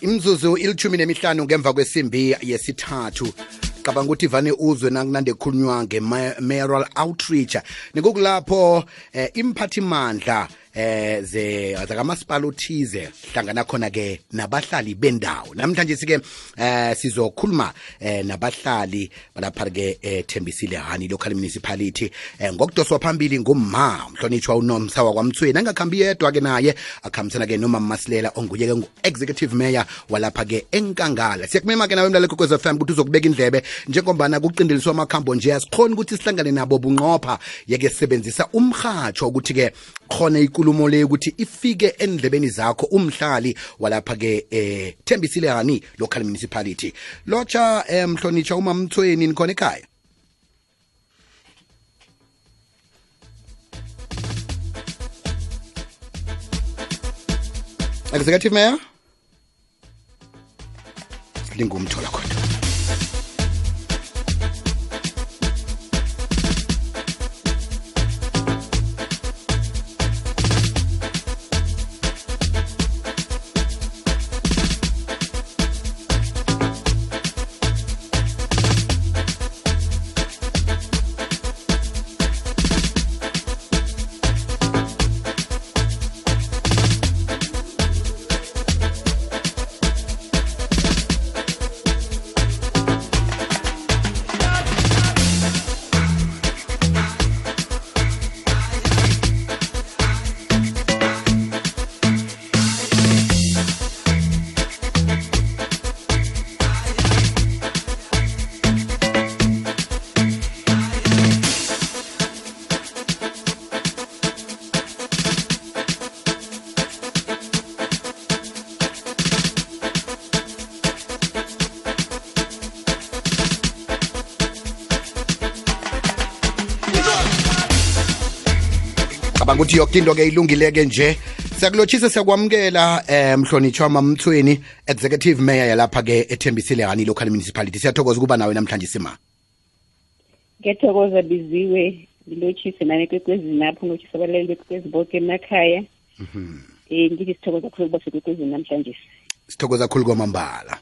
imzuzu ilithumi nemihlanu ngemva kwesimbi yesithathu. Cabanga ukuthi vane uzwe nakunande khulunywa nge-mayoral outreach. Nikukulapho eh, imphathimandla eh ze zakamasipala othize hlangana khona ke nabahlali bendawo. Namhlanje sike eh sizokhuluma eh nabahlali balapha ke eh, Thembisile hani local municipality. Eh ngokudoswa phambili ngumma umhlonishwa unomsa wakwamthweni. Angakhambi yedwa ke naye akhambisana ke noma masilela onguye ke ngu-executive mayor walapha ke enkangala. Siyakumema ke nawe mlalelo kokwez FM ukuthi uzokubeka indlebe njengombana kuqindeliswa amakhambo nje asikhona ukuthi sihlangane nabo bunqopha. Yeke sisebenzisa umhatsho ukuthi ke khona inkulumo le ukuthi ifike endlebeni zakho umhlali walapha ke eh Thembisile hani local municipality. Locha emhlonitsha uma mthweni nikhona ekhaya. Executive Mayor? Silinga umthola khona. Cabanga ukuthi yonke into ke ilungileke nje. Siyakulotshisa siyakwamukela um mhlonitshwa mamthweni executive mayor yalapha ke ethembisile hani local municipality. Siyathokoza ukuba nawe namhlanje sima. Ngiyathokoza biziwe ngilotshise nani kwekwezini lapho ngilotshise abalaleli bekwekwezi boke emakhaya. Um ngithi sithokoza khulu ukuba sekwekwezini namhlanje. Sithokoza khulu kwamambala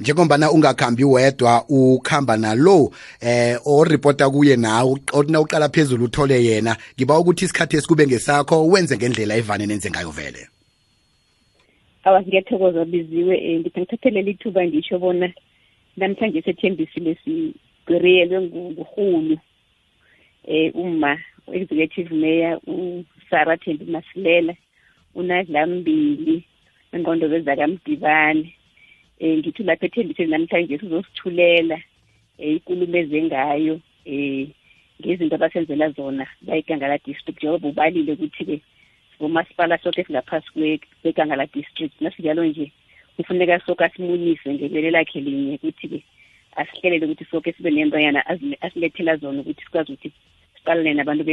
njengombana ungakhambi wedwa ukhamba nalo eh oripota kuye nawe uqala phezulu uthole yena. Ngiba ukuthi isikhathi esikube ngesakho wenze ngendlela evane nenze ngayo vele. Awa ngiyathokoza biziwe um ngithi ngithathelela ithuba ngisho bona namhlanje sethembisile sigiriyelwe ngurhulu um umma executive mayor usara thembi masilela unadlambili engqondo bezakamdibane um ngithi lapho ethembiseni namhlanje sizosithulela um ikulumo ezengayo um ngezinto abasenzela zona bayigangala district. Njengoba ubalile ukuthi-ke ngomasipala soke singaphasi kwegangala district nasinjalo nje kufuneka soke asimunyise ngebele lakhe linye ukuthi-ke asihlelele ukuthi soke sibe nentonyana asilethela zona ukuthi sikwazi ukuthi siqalane nabantu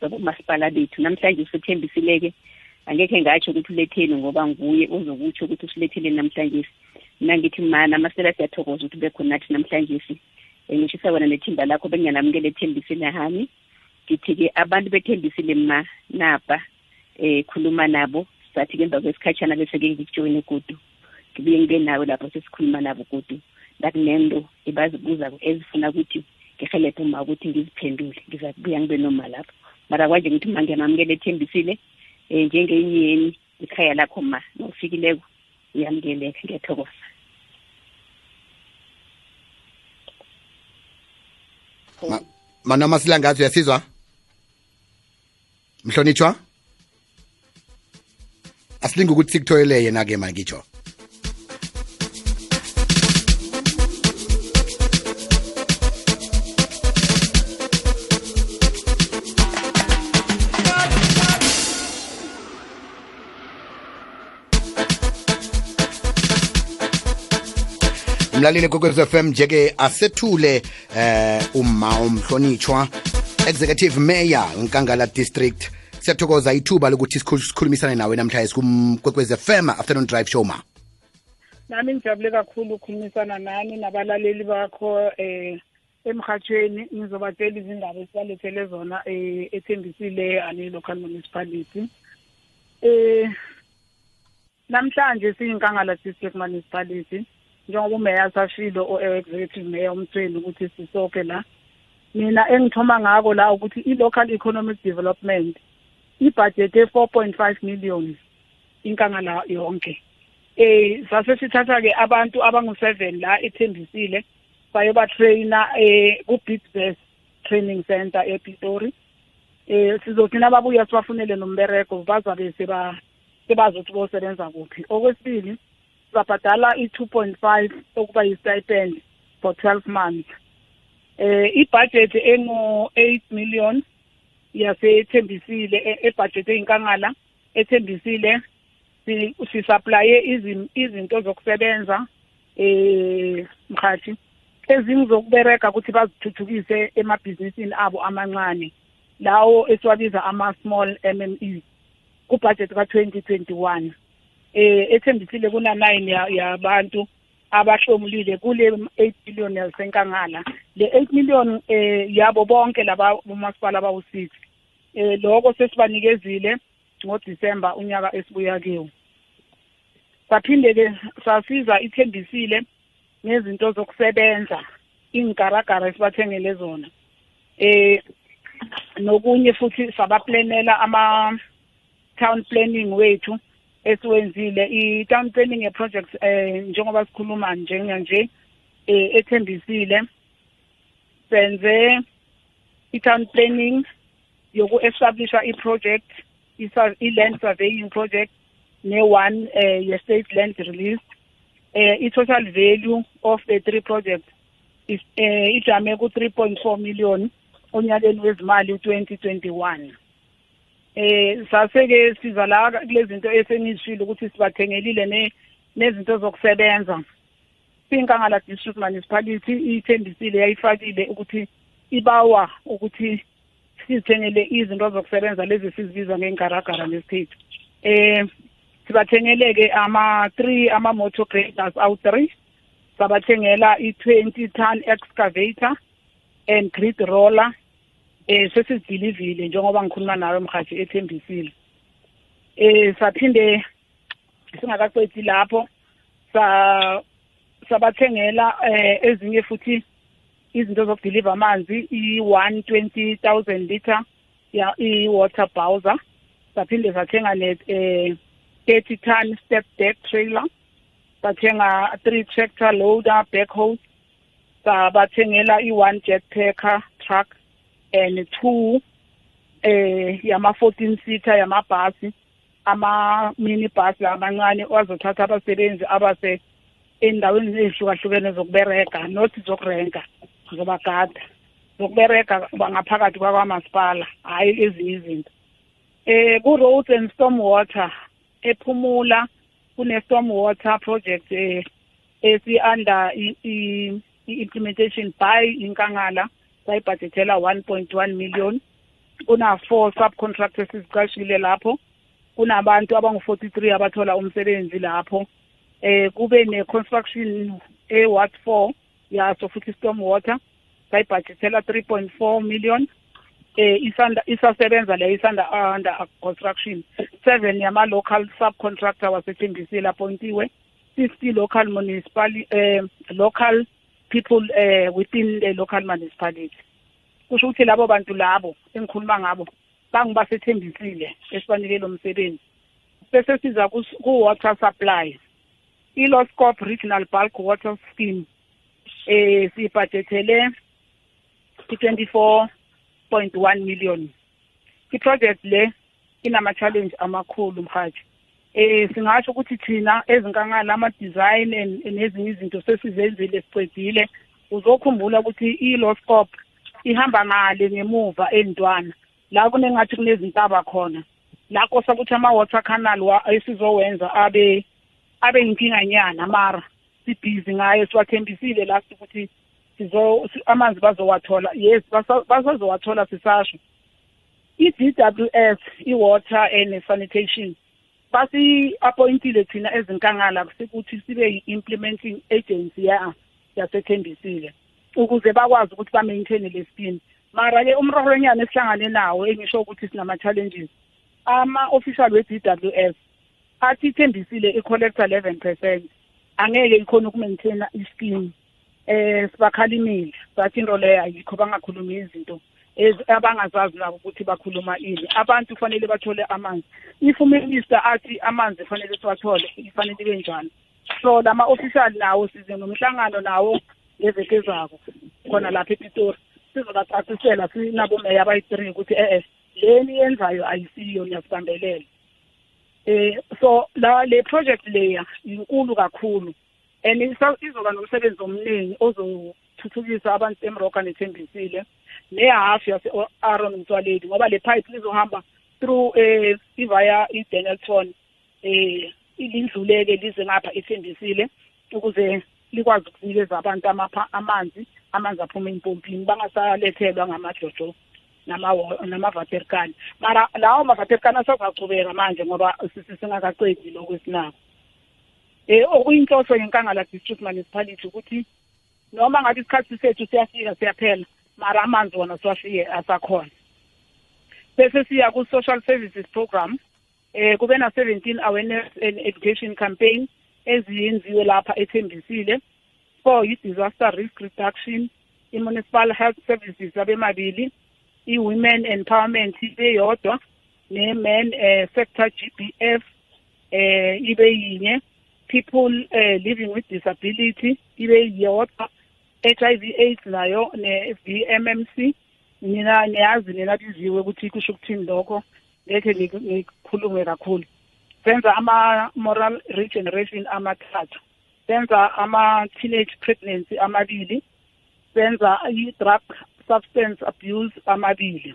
babomasipala bethu. Namhlanje usethembisile-ke angekhe ngatsho ukuthi uletheni ngoba nguye ozokutsho ukuthi usiletheleni namhlanje mina ngithi mana amasela siyathokoza ukuthi bekhona nathi namhlanje ngishisa wena nethimba lakho benginganamukele ethembisile hani ngithi-ke abantu bethembisile ma napa um khuluma nabo. Sathi-ke emva kwesikhatshana bese-ke ngikujoyine kudu ngibuye ngibe nawe lapho sesikhuluma nabo kudu ndakunento ebazibuza ezifuna ukuthi ngihelebhe uma ukuthi ngiziphendule. Ngizakubuya ngibe noma lapho. Mara kwanje ngithi ma ngiyanamukela ethembisile um njengenyeni ikhaya lakho ma nofikileko uyamukeleka ngiyathokoza. Manoma silangazi uyasizwa? Mhlonitshwa asilinga ukuthi sikuthoyele yena-ke mangitsho mlaleli kokwez FM njeke asethule eh umma umhlonitshwa executive mayor nkangala district. Siyathokoza ithuba lokuthi sikhulumisane nawe namhlanje kumkwekwez FM afternoon drive show ma. Nami ngijabule kakhulu ukukhulumisana nani nabalaleli bakho eh emhathweni ngizobatshela izindaba esibalethele zona eh ethembisile ani local municipality. Eh namhlanje siyinkangala district municipality. Njengoba umeya sashilo o-executive mayor umthweni ukuthi sisoke la mina engithoma ngako la ukuthi i-local economic development ibudget e-four point five million inkangala yonke. Eh sase sithatha-ke abantu abangu-seven la ethembisile bayobatrayina eh ku-bidbest training center epitori. Eh sizogcina babuya sibafunele nombereko bazabe sebazi ukuthi bosebenza kuphi. Okwesibili sizabhadala i-two point five okuba yi-stipend for twelve months. Eh ibudget engu-eight million yasethembisile e, ebudget eyinkangala ethembisile. Sisapplaye izinto zokusebenza eh mkhathi ezingizokubereka ukuthi bazithuthukise emabhizinisini abo amancane lawo esiwabiza ama-small MME kubudget ka-2021 eh ethembisile kuna-9 yabantu abahlomulile kule 8 billion yasenkangala. Le 8 million eh yabo bonke laba umasipala abawu-6 eh lokho sesibanikezile ngoDisemba unyaka esibuya kiwo. Saphinde-ke sasiza ithembisile nezinto zokusebenza ingaragara esibathengele zona. Eh nokunye futhi sabaplanela ama town planning wethu. Esiwenzile. I-town planning ye-project eh njengoba sikhuluma njenganje eh ethembisile senze i-town planning yoku-establisha i-project i-land surveying project ne-one eh ye-state land release. Eh i-total value of the three projects eh ijame ku-3.4 million onyakeni wezimali u-2021 eh saseke siza la kulezi zinto esengizishilo ukuthi sibathengelile ne nezinto zokusebenza. Sinkangala district municipality ithembisile yayifakile ukuthi ibawa ukuthi sizithengele izinto zokusebenza lezi sizibiza ngengaragara nesikhethu eh sibathengeleke ama-three ama-motor graders awu-three sabathengela i-twenty ton excavator and grid roller. Eh sesizidilivile njengoba ngikhuluma nawe mhathi ethembisile. Eh saphinde singakaqedi lapho sa sabathengela eh ezinye futhi izinto zokudeliver amanzi i-120,000 liter ya i-water bowser. Saphinde sathenga ne eh 30 ton step deck trailer. Sathenga 3 tractor loader backhoe. Sabathengela i-one jetpacker truck. And two eh yama 14 seater yamabhasi ama minibus lamancane wazothatha abasebenzi abase endaweni ezihlukahlukene zokubereka not zokurenka zobagada. Zokubereka ngaphakathi kwakwamasipala hhayi ezinye izinto. Eh ku-roads and storm water ephumula kune-storm water project eh esi-under i-implementation by inkangala. Sayibhajethela 1.1 million. Kuna-four subcontractors sizicashile lapho. Kunabantu abangu-43 abathola umsebenzi lapho. Eh kube ne-construction e-ward four yaso futhi storm water sayibhajethela 3.4 million. Eh isanda isasebenza le isanda under construction. Seven yama-local subcontractor wasethembisile appointiwe 50 local municipal eh local people eh within the local municipality. Kusho ukuthi labo bantu labo engikhuluma ngabo bangibasethembisile esibanike lo msebenzi. Bese siza ku-water supply. I-loscop regional bulk water scheme eh sibhajethele i-24 point one million. I-project le inama-challenge amakhulu mhathi eh singasho ukuthi thina ezinkangala ama-design nezinye izinto sesizenzile sicedile uzokhumbula ukuthi i-loscop ihamba ngale ngemuva endwana. La kunengathi kunezintaba khona. La kosa ukuthi ama-water canal esizowenza abe abe yinkinganyana mara sibhizi ngayo siwathembisile la ukuthi amanzi bazowathola yes basazowathola sisasho. i-DWS i-water and sanitation basi-appointile thina ezinkangala sekuthi sibe yi-implementing agency ya yasethembisile ukuze bakwazi ukuthi ba-maintain le scheme. Mara-ke umroronyana esihlangane nawo engisho ukuthi sinama-challenges ama-official we-d w s athi ithembisile i-collector 11 percent. Angeke ikhona ukumaintaina ischeme eh sibakhalimile. Bathi into leyo ayikho bangakhulumi izinto. Abangazazi nabo ukuthi bakhuluma ini. Abantu kufanele bathole amanzi. If uminister athi amanzi kufanele siwathole ifanele ibe njalo so lama-official nawo size nomhlangano nawo ngeveke zako khona lapha epitori sizobacacisela sinabomeya abayi-three ukuthi e-e leni yenzayo ayisiyo niyasibambelela. Eh so la le project leya inkulu kakhulu and izoba nomsebenzi omningi ozothuthukisa abantu emroka nethembisile. Nehafu yase-aron mtswaledi ngoba le pipe lizohamba through eh ivaya i-danielton eh ilindluleke lize ngapha ethembisile ukuze likwazi ukunikeza abantu amanzi amanzi aphuma empompini bangasalethelwa ngamajojo namavaterikani mara lawo mavaterikani asazachubeka manje ngoba singakaqedi lokho esinako. Um okuyinhloso yenkangala district municipality ukuthi noma ngathi isikhathi sethu siyafika siyaphela mara amanzi wona siwafike asakhona. Bese siya ku-social services program eh kube na-17 awareness and education campaign eziyenziwe lapha ethembisile four i-disaster risk reduction. I-municipal health services abemabili i-women empowerment ibeyodwa ne-men eh, sector gbf eh ibe yinye. People eh, living with disability ibe yodwa. HIV AIDS nayo ne-VMMC mina niyazi nina biziwe ukuthi kusho ukuthini lokho. Ngeke ngikhulume kakhulu. Senza ama-moral regeneration amathathu. Senza ama-teenage pregnancy amabili. Senza i-drug substance abuse amabili.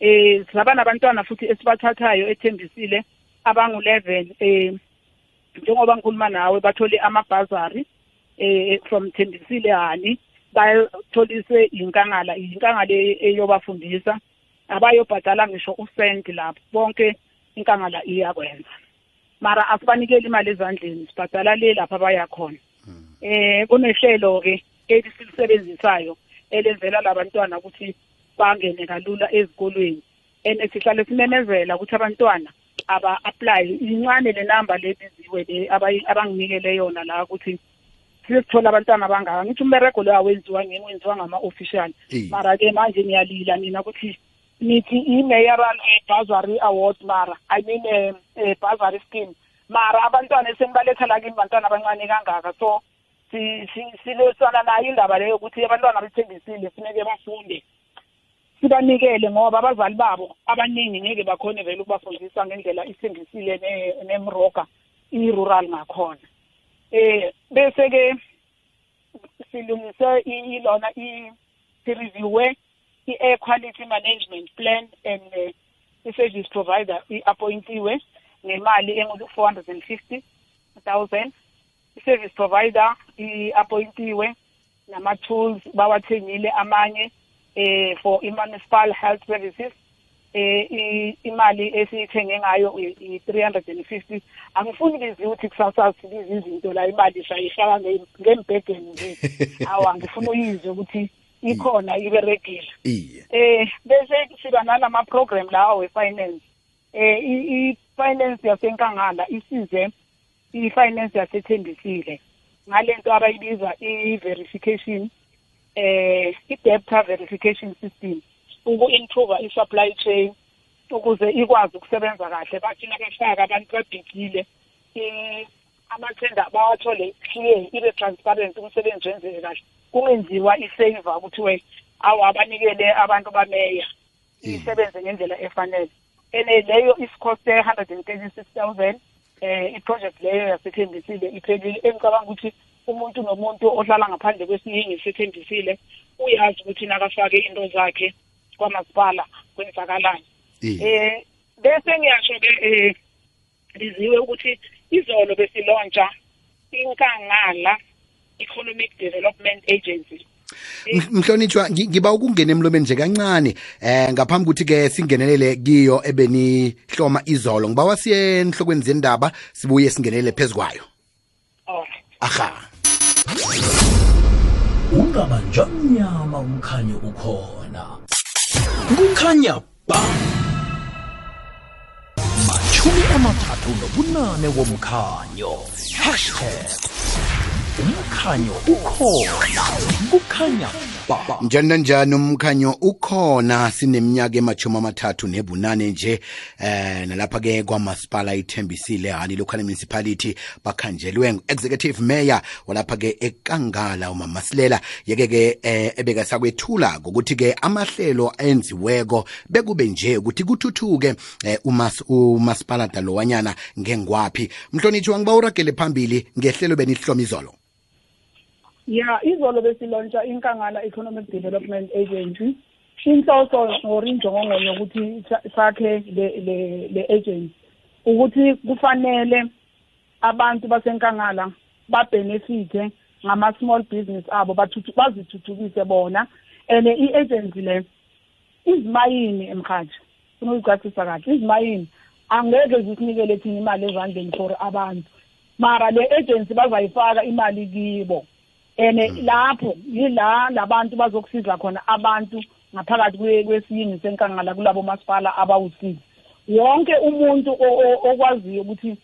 Eh silaba nabantwana futhi esibathathayo ethembisile. Abangu-11 eh njengoba ngikhuluma nawe bathole amabhazari. Eh from Thembisile hani bayotholiswe inkangala inkangala eyobafundisa abayobhadala ngisho usent lapho. Bonke inkangala iyakwenza. Mara asibanikeli imali ezandleni sibhadala le lapha baya khona. Eh kunehlelo ke elisisebenzisayo elenzela labantwana ukuthi bangene kalula ezikolweni and sihlale simemezela ukuthi abantwana aba-apply incane le number le biziwe le abanginikele yona la ukuthi sisithola abantwana abangaka. Ngithi umberego lo awenziwa ngeni wenziwa ngama-official. Mara-ke manje ngiyalila mina ukuthi nithi i-mayoral bursary award mara. I mean um bursary scheme. Mara abantwana esenibaletha la kimi bantwana abancane kangaka. So silwisana nayo indaba leyo ukuthi abantwana bethembisile funeke bafunde. Sibanikele ngoba abazali babo abaningi ngeke bakhone vele ukubafundisa ngendlela isindisile nemroga i-rural ngakhona eh bese ke silungise ilona i-reviewe i-air quality management plan and uh, i-service provider i-appointiwe ngemali engu-four hundred and fifty thousand. I-service provider i-appointiwe nama-tools bawathengile amanye eh for i-municipal health services. Eh imali esiyithenge ngayo i-350 angifuni biziwe ukuthi kusasa sibiza izinto la imali shayishaka ngembhegeni nje. Awa ngifuna uyizwe ukuthi ikhona iberegile. Eh bese siba nalama program lawa we-finance. Eh i-finance yasenkangala isize i-finance yasethembisile ngalento abayibiza i-verification eh i-debtor verification system. Uku-improve i-supply chain ukuze ikwazi ukusebenza kahle. Bathi nabafaka abantu babhekile amathenda bawathole clear ibe transparent umsebenzi wenzeke kahle. Kungenziwa i-favor ukuthi we awu abanikele abantu bameya. Isebenze ngendlela efanele. Ene leyo isikhoste hundred and thirty-six thousand eh iproject leyo yasethembisile iphelile. Engicabanga ukuthi umuntu nomuntu ohlala ngaphandle kwesiningi sethembisile uyazi ukuthi nakafake into zakhe kwamasipala kwenzakalani eh bese ngiyasho ke eh liziwe ukuthi izolo besilontsha inkangala economic development agency. Mhlonitshwa ngiba ukungena emlomeni nje kancane eh ngaphambi ukuthi ke singenelele kiyo ebenihloma izolo. Ngiba wasiye enhlokweni zendaba sibuye singenelele phezukwayo aha. Ungabanja mnyama umkhanyo ukhona? Kukhanya ba. Machumi amathathu nobunane bomkhanyo. Hashtag. Umkhanyo ukhona. Kukhanya ba njani nanjani umkhanyo ukhona sineminyaka emachumi amathathu nebunane nje eh nalapha-ke kwamasipala ithembisile hani local municipality bakhanjelwe ngu-executive mayor walapha-ke ekangala umamasilela yeke-ke eh ebekasakwethula ngokuthi-ke amahlelo enziweko bekube nje ukuthi kuthuthuke eh, umas, dalowanyana lowanyana ngengwaphi. Mhlonitshi wangiba uragele phambili ngehlelo benihlomi izolo ya izolo besilontsha inkangala economic development agency. Inhloso or injongo yokuthi sa- sakhe le le le agency. Ukuthi kufanele abantu basenkangala babenefite ngama small business abo bathuthu bazithuthukise bona. And i-agency le izimayini emkhathi funa ukuyicacisa kahle izimayini angeke zisinikele thina imali ezandleni for abantu. Mara le agency bazayifaka imali kibo. And lapho yila labantu bazokusiza khona abantu ngaphakathi kwe- kwesiyingi senkangala kulabo masipala abawusiza wonke umuntu o- o- okwaziyo ukuthi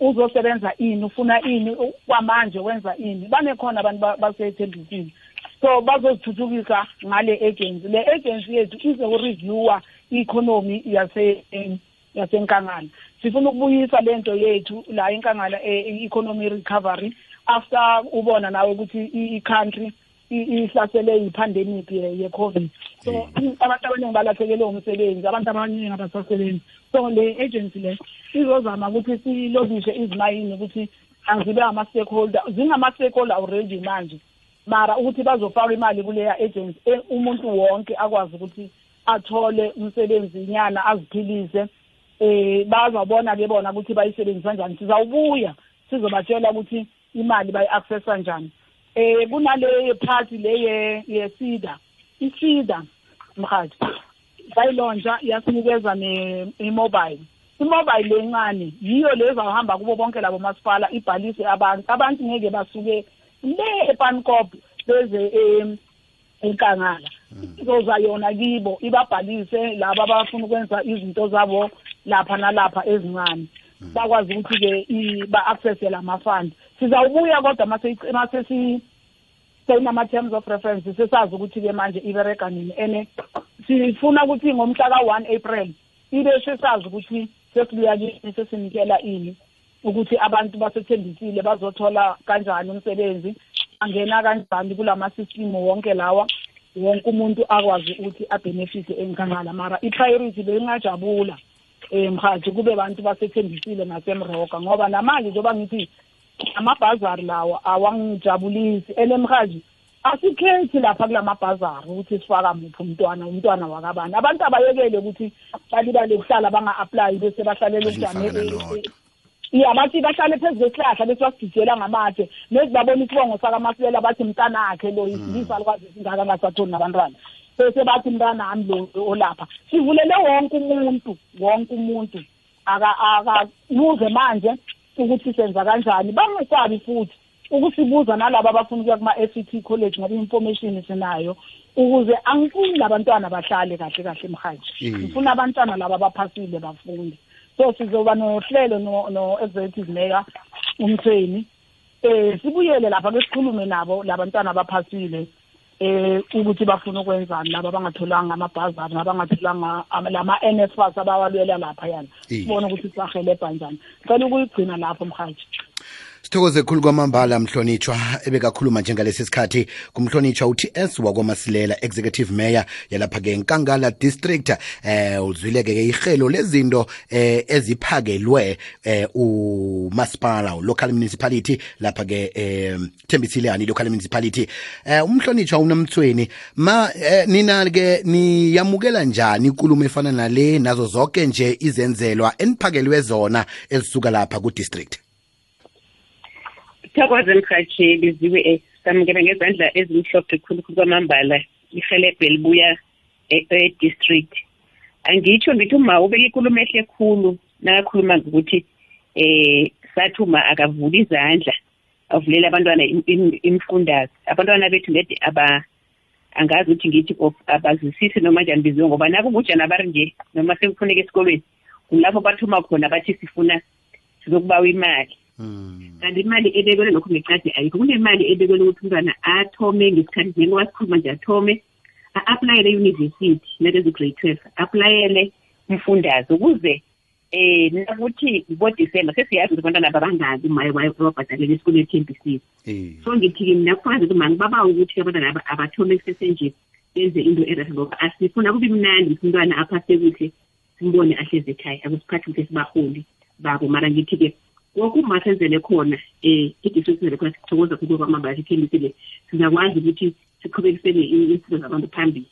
uzosebenza ini ufuna ini u- kwamanje wenza ini. Banekhona abantu ba- basethembisini so bazozithuthukisa ngale agency. Le agency yethu izokureviewa i-economy yase yasenkangala. Sifuna ukubuyisa lento yethu la enkangala i-economy recovery after ubona nawe ukuthi i- i-country i- ihlasele yi-pandemic ye- ye-covid. So abantu abaningi balahlekelwe umsebenzi abantu abaningi abasasebenzi. So le agency le izozama ukuthi silobishe izimayini ukuthi azibe ama-stakeholder zingama-stakeholder already manje. Mara ukuthi bazofaka imali kuleya agency e- umuntu wonke akwazi ukuthi athole umsebenzi nyana aziphilise eh bazabona ke bona ukuthi bayisebenzisa kanjani sizawubuya sizobatshela ukuthi imali bayi-accessa kanjani eh kunale party le ye- yesida isida mhathi sayilontsha yasinikeza ne- i-mobile. I-mobile lencane yiyo le ezawuhamba kubo bonke labo masipala ibhalise abantu. Abantu ngeke basuke le epankop beze em, enkangala izoza yona kibo ibabhalise laba abafuna ukwenza izinto zabo lapha nalapha ezincane. Bakwazi ukuthi-ke ba-accesse lama-fund sizawubuya kodwa mase seyinama-terms of reference sesazi ukuthi-ke manje ibereka nini. And sifuna ukuthi ngomhla ka-one april ibe sesazi ukuthi sesibuya kini sesinikela ini ukuthi abantu basethembisile bazothola kanjani umsebenzi angena kanjani kulama-system wonke lawa wonke umuntu akwazi ukuthi abenefite enkangala mara i-priority bengingajabula um mhathi kube bantu basethembisile nasemroga ngoba namanje njengoba ngithi amabhazari lawo awangijabulisi. And mhaji asikhethi lapha kulamabhazari ukuthi sifaka muphi umntwana umntwana wakabani. Abantu abayekele ukuthi balibale kuhlala banga-aplayi bese Bazifaka ukujame ya bathi bahlale phezu kwesihlahla bese basigijela ngamatshe. Nezi babona isibongo sakamasilela bathi mntanakhe lo yisilisa likwazi isingaka angasatholi nabantwana. Bese bathi mntanami lo olapha sivulele wonke umuntu wonke umuntu aka- akabuze manje ukuthi senza kanjani. Bangesabi futhi ukusibuza nalabo abafuna ukuya kuma-f c t college ngoba i-information sinayo ukuze angifuni labantwana bahlale kahle kahle emhaji Mm. ngifuna abantwana laba abaphasile bafunde. So sizoba nohlelo no- no-executive mayor umthweni eh sibuyele lapha ke sikhulume nabo labantwana abaphasile. Eh ukuthi bafuna ukwenzani laba abangatholanga amabhazari nabangatholanga ama- lama-NSFAS abawalwela lapha yana Iye. sibone ukuthi sisahelebha njani. Ngicela ukuyigcina lapho mhaji sithokoze khulu kwamambala mhlonitshwa ebekakhuluma njengalesi sikhathi kumhlonitshwa uts wakwamasilela executive mayor yalapha-ke nkangala district. Eh uzwile-ke ke ihelo lezinto eh eziphakelwe eh umasipala local municipality lapha-ke eh thembisilani local municipality. Eh umhlonitshwa unomthweni ma eh, nina-ke niyamukela njani ikulumo efana nale nazo zonke nje izenzelwa eniphakelwe zona ezisuka lapha ku-district? Thokoze mhathi liziwe um samukela ngezandla ezimhlophe khulu khulu kwamambala. Ihelebhe libuya e- e-district. Angitsho ngithi uma ubeka ikulumo ehle khulu nakakhuluma ngokuthi eh sathi uma akavula izandla avulele abantwana im- im- imifundazi abantwana bethu ngede aba angazi ukuthi ngithi of abazwisisi noma njani biziwe ngoba nabo ubujana bari nje noma sekufuneka esikolweni. Kulapho bathoma khona bathi sifuna sizokubawa imali. Mm. Kanti imali ebekelwe lokho ngecadi ayikho kunemali ebekelwe ukuthi umntwana athome ngesikhathi njengoba sikhuluma nje athome a-aplayele eyunivesithi nakezi-grade twelve aplayele umfundazi ukuze eh nakuthi bo-december sesiyazi ukuthi abantwana babangaki maye wabhadalela esikoleni e-campc Eh. so ngithi-ke mina kufanele ukuthi mani babawa ukuthi abantwana aba abathome kusesenje benze into erahe ngoba asifuna kube mnandi ukuthi umntwana aphase kuhle simbone ahlezi ekhaya akusikhathi ukuthi sibaholi babo. Mara ngithi-ke woke uma senzele khona um i-district senzele khona sithokoza khulu kwamambala ithembisi le sizakwazi ukuthi siqhubekisele impilo zabantu phambili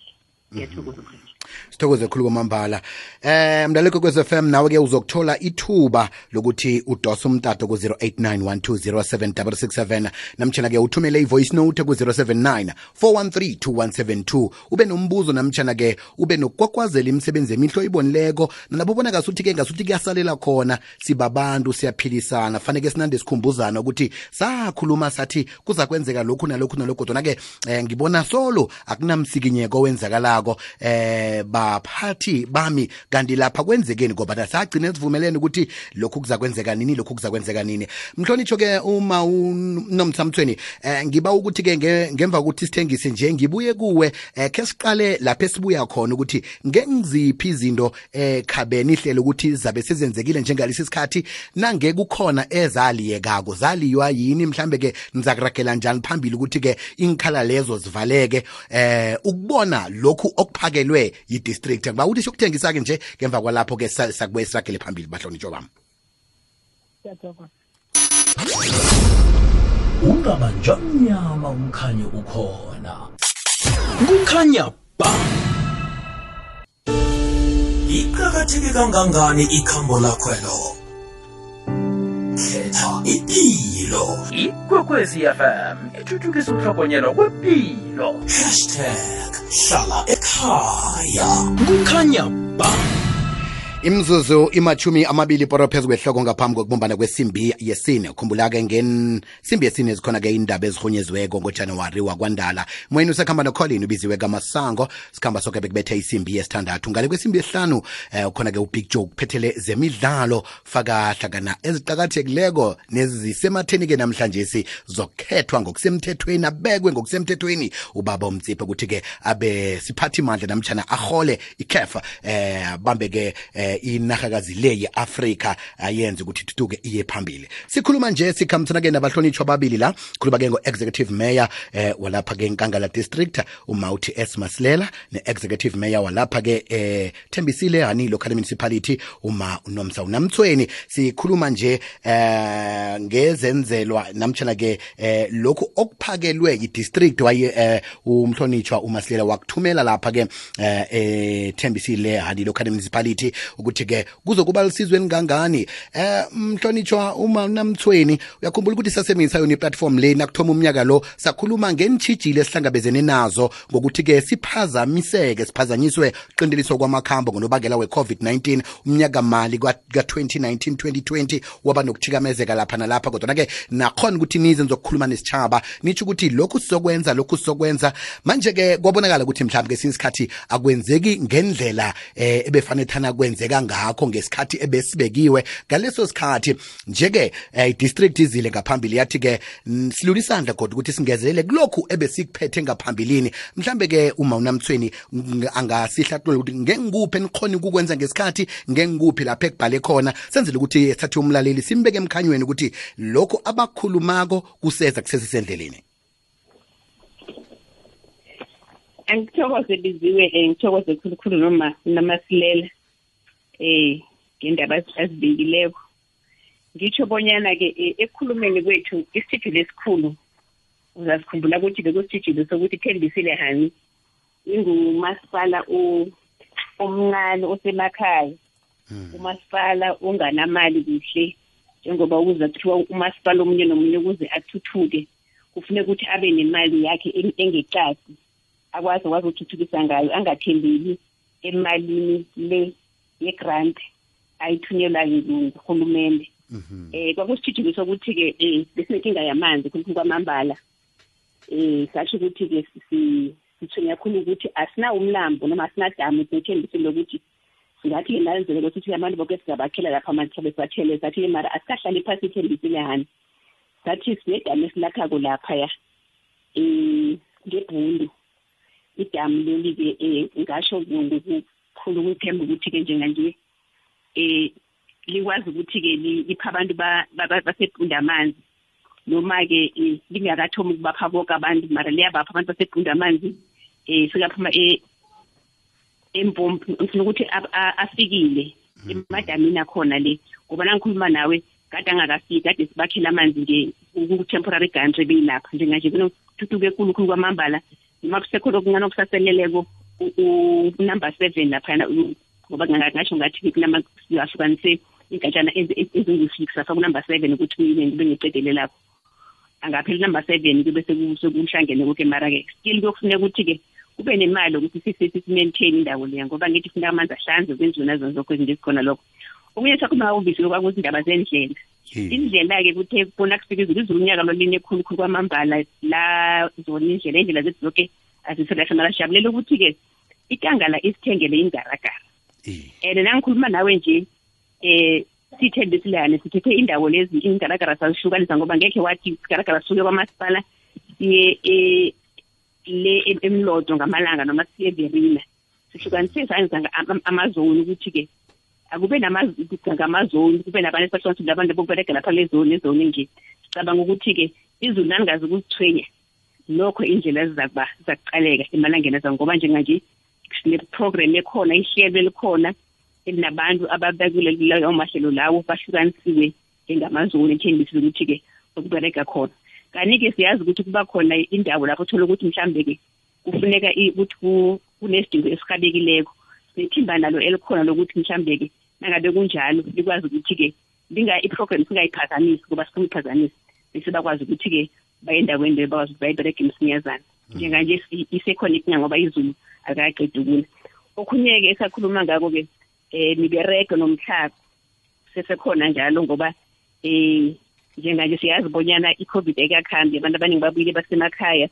ngiyathokoza manje sithokoze khulu kwamambala. Eh mlaleko kwez FM nawe ke uzokuthola ithuba lokuthi udose umtato ku 0891207667 namtshana-ke uthumele ivoice note ku 079 4132172 ube nombuzo namtshana-ke ube nokukwakwazela imisebenzi emihlo ibonileko nalabo bona ngasuthi ke ngasuthi kuyasalela khona sibabantu siyaphilisana. Faneke sinande sikhumbuzana ukuthi sakhuluma sathi kuza kwenzeka lokhu nalokhu nalokhu. Kodwa ke eh, ngibona solo akunamsikinyeko owenzakalako. Eh baphathi bami. Kanti lapha kwenzekeni ngoba sagcine sivumelene ukuthi lokhu kuza kwenzeka nini lokhu kuza kwenzeka nini. Mhlonitsho ke uma unomthamthweni eh ngiba ukuthi ke nge- ngemva kokuthi sithengise nje ngibuye kuwe eh ke siqale lapha esibuya khona ukuthi ngengiziphi izinto eh khabeni ihlelo ukuthi zabe sezenzekile njengalesi sikhathi. Nange kukhona ezaliyekako zaliywa yini? Mhlambe ke nizakuragela njani phambili ukuthi ke inkhala lezo zivaleke? Eh ukubona lokhu okuphakelwe yi-district. Kuba uthi siyokuthengisa ke nje ngemva kwalapho ke sa- sakubuye siragele phambili bahlonitsho bam ungabanjwa mnyama umkhanyo ukhona. Kukhanya ba. Iqakatheke kangangani ikhambo lakhwelo khetha ipilo ikwekwezi fm ithuthukisa ukuhlogonyelwa kwempilo hashtag hlala ekhaya kukhanya ba imzuzu imachumi amabili poro phezu kwehloko ngaphambi kokubumbana kwesimbi yesine. Khumbula-ke ngensimbi yesine zikhona-ke indaba ezirhunyeziweko ngojanuwari wakwandala. Moyeni usekhamba nocolin ubiziwe kamasango. Sikhamba soke bekubethe isimbi yesithandathu. Ngale kwesimbi yesihlanu eh, ukhona-ke ubig joe kuphethele zemidlalo faka hlakana eziqakathekileko nezisematheni-ke namhlanje si zokhethwa ngokusemthethweni abekwe ngokusemthethweni. Ubaba umtsiphe ukuthi-ke abe siphathi mandla namtshana ahole ikhefa eh bambe-ke eh inarhakazi le ye-afrika ayenze ukuthi ithuthuke iye phambili. Sikhuluma nje sikhambisana-ke nabahlonitshwa ababili la. Khuluma-ke ngo-executive mayor eh walapha-ke nkangala district umauthi s. Masilela ne-executive mayor walapha-ke eh thembisile hani local municipality uma unomsa unamthweni sikhuluma nje eh ngezenzelwa namtshana-ke eh lokhu okuphakelwe yi-district waye eh umhlonitshwa umasilela wakuthumela lapha-ke eh ethembisile hani local municipality ukuthi-ke kuzokuba lisizwe elingangani eh mhlonitshwa uma namthweni uyakhumbula ukuthi sasebenzisa yona iplatform le nakuthoma umnyaka lo sakhuluma ngenitshijile esihlangabezene nazo ngokuthi-ke siphazamiseke siphazanyiswe qindeliswa kwamakhambo ngonobangela we-covid-19 umnyaka mali ka-2019 2020 waba nokuthikamezeka lapha nalapha kodwana-ke nakhona ukuthi nize nizokukhuluma nesitshaba nitsho ukuthi lokhu sizokwenza lokhu sizokwenza. Manje-ke kwabonakala ukuthi mhlawumbe kesinye isikhathi akwenzeki ngendlela um ebefanele thana kwenzeka ngakho ngesikhathi ebesibekiwe. Ngaleso sikhathi nje-ke eh, district izile ngaphambili. Yathi-ke mm, silula isandla kodwa ukuthi singezelele kulokhu ebesikuphethe ngaphambilini. Mhlambe-ke uma unamthweni ng- angasihlahlule ukuthi ngengikuphi enikhona ukukwenza ngesikhathi ngengikuphi lapho ekubhale khona. Senzele ukuthi sithathe umlaleli simbeke emkhanyweni ukuthi lokhu abakhulumako kuseza kusesisendleleni angithokoze biziwe um ngithokoze khulukhulu noma namasilela um ngendaba azibekileko ngitsho bonyana-ke eh, ekukhulumeni kwethu isitshijilo esikhulu. Uzasikhumbula ukuthi bekusitshijilo sokuthi thembisile hani. Ingumasipala o- omncane osemakhaya. Umasipala onganamali kuhle njengoba uza kuthiwa umasipala omunye nomunye ukuze athuthuke. Kufuneka ukuthi abe nemali yakhe eng- engeqadi akwazi akwazi ukuthuthukisa ngayo angathembeli emalini le yegrant ayithunyelwa nguhulumende. Eh kwakusitshijilo sokuthi-ke um besinenkinga yamanzi khulukhulu kwamambala. Um sasho ukuthi-ke si- sithunya khulu ukuthi asinawo umlambo noma asinadamu sithembisile lokuthi ngathi-ke nalenzele ukuthi abantu boke singabakhela lapha amanzi sabe sibathele. Sathi mara asikahlali phasi ithembisile hani sathi sinedama esilakhako laphaya um ngebhundu. Idamu leli-ke um ngasho ngokukhulu ukuthemba ukuthi-ke njenganje um likwazi ukuthi-ke lipha abantu basebhunda amanzi. Noma-ke um lingakathomi ukubapha bonke abantu mara liyabapha abantu basebhunda amanzi um sikaphuma empompi ngifuna ukuthi afikile emadamini akhona le. Ngoba nangikhuluma nawe kade angakafiki kade sibakhela amanzi ku-temporary gantry beyilapha. Njenganje kunothuthuko ekhulu khulu kwamambala. Noma kusekho lokuncane okusaseleleko unumber seven laphana ngoba ngasho ngathi kunamahlukanise igatshana ezingu-six afa kunumber seven ukuthi kube ngicedele lapho. Angaphela unumber seven kube sekuhlangene koke mara-ke still kuyokufuneka ukuthi-ke kube nemali ukuthi sisi-maintain indawo leya ngoba ngithi kufuneka amanzi ahlanze kwenziwe nazo zonke izinto ezikhona lokho. Okunye sakhuluma ubisi lokwakuthi indaba zendlela. Indlela-ke kuthe bona kufika izulu izulu unyaka loline khulukhulu kwamambala la zona indlela indlela zethu zonke aziselahle mara sijabulela ukuthi-ke ikangala isithengele ingaragara and nangikhuluma nawe nje eh sithembisilane sithethe indawo lezi ingaragara sazihlukanisa ngoba ngekhe wathi igaragara sisuke kwamasipala siye le emlodo ngamalanga noma siye verina sihlukanise sanza amazoni ukuthi-ke akube ngamazoni kube nabantu esibahlukanisa abantu bokuberega lapha lezoni ezoni nje. Sicabanga ukuthi-ke izulu naningazi ukuzithwenya nokho indlela zizakuba zizakuqaleka emalangeni aza ngoba njenganje sine-program ekhona ihlelo elikhona elinabantu ababekule lawo mahlelo lawo bahlukanisiwe ngamazoni ethembisile ukuthi-ke okubereka khona. Kanti-ke siyazi ukuthi kuba khona indawo lapho thola ukuthi mhlambe-ke kufuneka ukuthi kunesidingo esirhabekileko sithimba nalo elikhona lokuthi mhlambe-ke nangabe kunjalo likwazi ukuthi-ke i-program singayiphazamisi ngoba sifuna iphazamisi bese bakwazi ukuthi-ke baye endaweni leyo bakwazi ukuthi bayibereke msinyazana. Njenganje isekhona ikinga ngoba izulu akaqedi ukuna. Okhunye-ke esakhuluma ngako-ke um miberego nomhlaba sesekhona njalo ngoba um njenganje siyazi bonyana i-covid ekakhambi abantu abaningi babuyile basemakhaya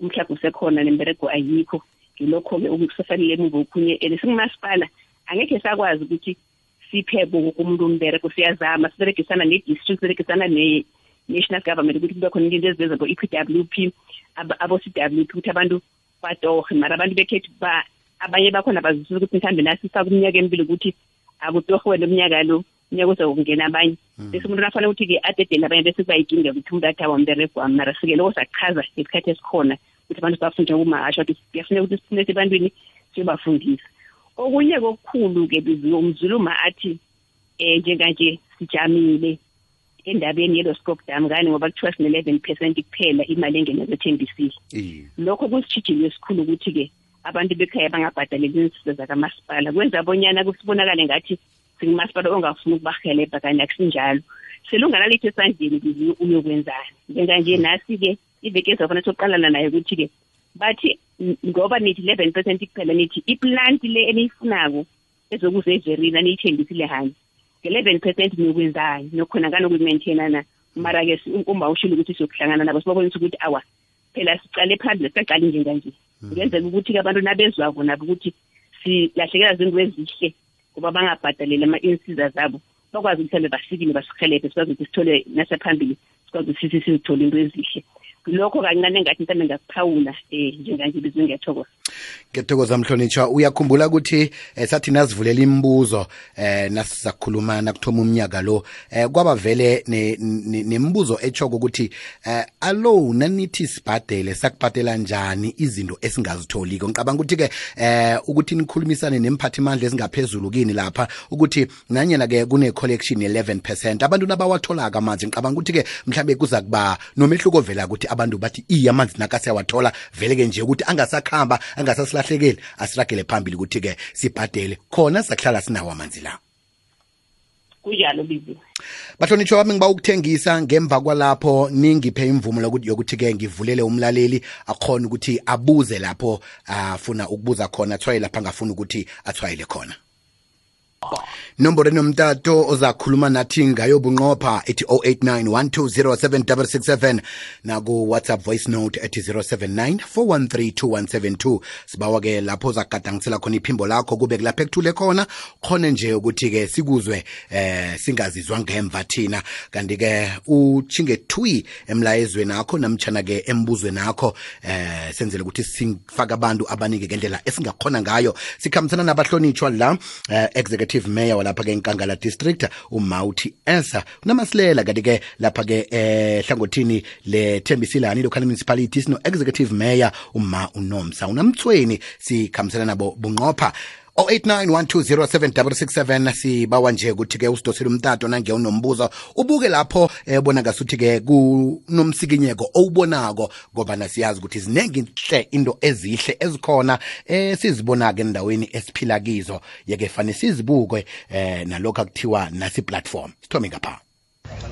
umhlaba usekhona nemberego ayikho. Ngilokho-ke okusasalile emuva okhunye and singumasipala angekhe sakwazi ukuthi siphe woke umuntu umbereko siyazama siberegisana ne-district siberegisana ne-national government ukuthi kube khona into eziveza bo-e p w p abo-c w p ukuthi abantu batorhe mara abantu bekhethu abanye bakhona bazwisisa ukuthi mhlawumbe nasifaka umnyaka emibili ukuthi akutorhe wena umnyaka lo unyaka uzokungena abanye. Bese umuntu nafanele ukuthi-ke adedele abanye bese kuba yinkinga ukuthi umuntu athi awamberego wami. Mara sike loko sakuchaza ngesikhathi esikhona ukuthi abantu bafunda kumahasha ukuthi kuyafuneka ukuthi sifunese ebantwini siyobafundisa. Okunye kokukhulu-ke umzuluma athi um njenganje sijamile endabeni yelo scope dam ngani ngoba kuthiwa sine-eleven percent kuphela imali engena ze-tmbc lokho kusishijile esikhulu ukuthi-ke abantu bekhaya bangabhadaleli insiza zakamasipala. Kwenza bonyana kusibonakale ngathi singumasipala ongafuni ukubahelebha kanye akusinjalo. Selunganalithi esandleni biziwe uyokwenzani? Njenganje nasi-ke iveke ezafana soqalana naye ukuthi-ke bathi ngoba nithi eleven percent kuphela nithi iplanti le eniyifunako ezokuze everina niyithembisile hanje 11 percent nikwenzani nokhona kanokuyimaintaina na. Mara-ke umba ushile ukuthi siyokuhlangana nabo sibabonisa ukuthi awa phela sicale phambili sicaqali nje kanje. Hmm. Kuyenzeka ukuthi-ke abantu nabezwako nabo ukuthi silahlekela zinto ezihle ngoba bangabhadaleli ama-insiza zabo. Bakwazi ukuthi mhlawumbe basikile basihelebhe sikwazi ukuthi sithole nasephambili sikwazi ukuthi sizithole into ezihle. Lokho kancane ngathi mhlawumbe ngakuphawula um njenganje bizwe ngiyathokoza. Ngiyathokoza mhlonitshwa uyakhumbula ukuthi eh, sathi nasivulela imibuzo eh nasizakhuluma nakuthoma umnyaka lo eh kwaba vele nemibuzo echoko ukuthi eh alo nanithi sibhadele sakubhadela njani izinto esingazitholiko? Ngicabanga ukuthi ke eh ukuthi nikhulumisane nemphathimandla ezingaphezulu kini lapha ukuthi nanyena ke kune collection ye11% abantu nabawatholaka amanzi ngicabanga ukuthi ke mhlambe kuza kuba nomehluko vela ukuthi abantu bathi iye amanzi nakasiyawathola vele ke nje ukuthi angasakhamba angasasilahlekeli asiragele phambili ukuthi-ke sibhadele. Khona sakuhlala sinawo amanzi la. Kunjalo bibi? Bahlonitshwa bami ngiba ukuthengisa ngemva kwalapho ningiphe imvumo yokuthi-ke ngivulele umlaleli akhona ukuthi abuze lapho afuna ukubuza khona athwaye lapho angafuni ukuthi athwayele khona nomboro enomtato ozakhuluma nathi ngayo bunqopha ethi 0891207667 naku whatsapp voice note ethi 0794132172 sibawa ke lapho ozagadangisela khona iphimbo lakho kube kulapho ekuthule khona. Khona nje ukuthi ke sikuzwe eh singazizwa ngemva thina. Kanti ke uchinge twi emlayezweni akho namtshana ke embuzweni akho eh senzele ukuthi sifake abantu abanike ngendlela esingakhona ngayo. Sikhambisana nabahlonitshwa la eh, executive mayor walapha ke enkangala district umauti esa unamasilela kanti ke lapha ke eh hlangothini le Thembisilani local municipality sino executive mayor uma unomsa. Unamthweni sikhambisana nabo bunqopha. 0891207667. Sibawa nje ukuthi ke usidosele umtato nange unombuzo. Ubuke lapho ebona ngasuthi ke kunomsikinyeko owubonako ngoba nasiyazi ukuthi ziningi hle into ezihle ezikhona esizibona ke endaweni esiphila kizo. Yeke fane sizibuke eh nalokho akuthiwa nasi platform. Sithome ngapha.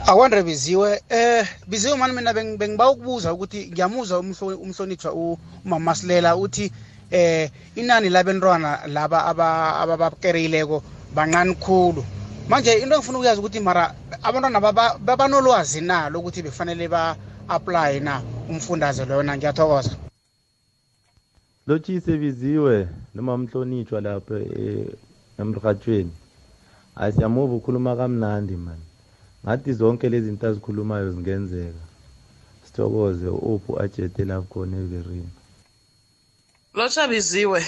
Akwandre biziwe eh biziwe mani mina beng- bengiba ukubuza ukuthi ngiyamuza umhlo- umhlonitshwa umama umamasilela uthi eh inani labentwana laba aba- ababakereyileko bancane khulu. Manje into engifuna ukuyazi ukuthi mara abantwana baba- babanolwazi na lokuthi befanele ba-aplaye na umfundaze loyo na ngiyathokoza. Lotshise biziwe noma mhlonitshwa lapha eh, emrhatshweni hayi siyamuva ukhuluma kamnandi mani ngathi zonke lezi zinto azikhulumayo zingenzeka. Sithokoze uphu ajete lapho khona everini. Lotshabiziwe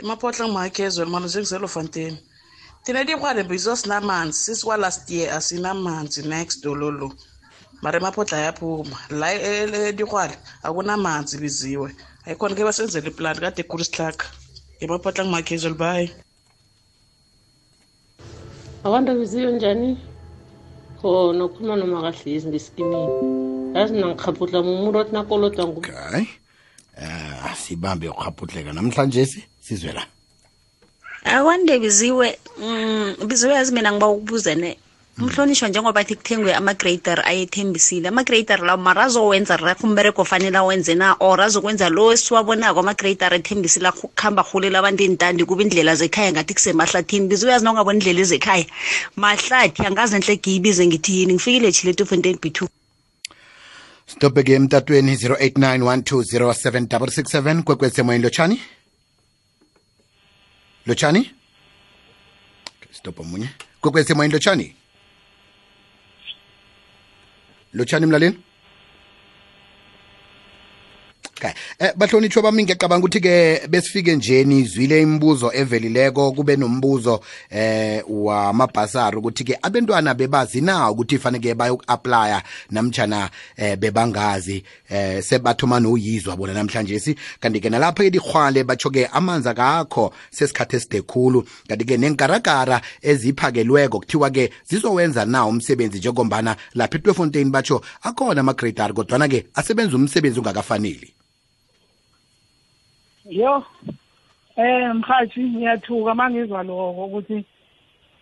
emapotla ngimakezweni manje njengiselofanteni thina dikwale bizo sinamanzi sisiwa last year asinamanzi next dololo mara emapotla ayaphuma. La edikwale akunamanzi biziwe. Ayikhona ke basenzela iplanti kade khulu sihlaka emapotla ngimakezweni bayi abantu biziwe njani? Khona ukhuluma noma kahlezi ngesikimini. Yazi mina ngikhaputla mumuntu othi nakolodwa ngu okay eh sibambe ukhaphutleka namhlanje si sizwe akwande biziwe mm biziwe yazi mina ngiba ukubuzene. Umhlonishwa njengoba thi kuthengwe ama-grader ayethembisile. Ama-grader lawo mara azowenza rakho umbereko ofanele awenze na or azokwenza lo esiwabonako ama-grader ethembisile kuhamba rhulela abantu entandi kuba indlela zekhaya ngathi kusemahlathini. Biziwe yazi ungabona indlela ezekhaya mahlathi angazi nenhle giyibize ngithi yini. Ngifikile chilete ufontein b two stophe ke emtatweni 0891207667 kwekwesemoyeni lotshani lotshani stop omunye kwekwesemoyeni lotshani lotshani mlaleni okay eh bahlonitshwa bami ngiyacabanga ukuthi ke besifike nje nizwile imibuzo evelileko kube nombuzo eh wamabhasari ukuthi ke abantwana bebazi na ukuthi faneke bayoku-aplya namtshana eh bebangazi eh sebathoma noyizwa bona namhlanje si. Kanti ke nalapho edihwale batsho ke amanzi akakho sesikhathi eside khulu. Kanti ke nenkaragara eziphakelweko kuthiwa ke zizowenza na umsebenzi njengombana lapha etwefontein batsho akhona amagradar kodwana ke asebenza umsebenzi ungakafaneli yo eh mhathi ngiyathuka. Mangizwa lokho ukuthi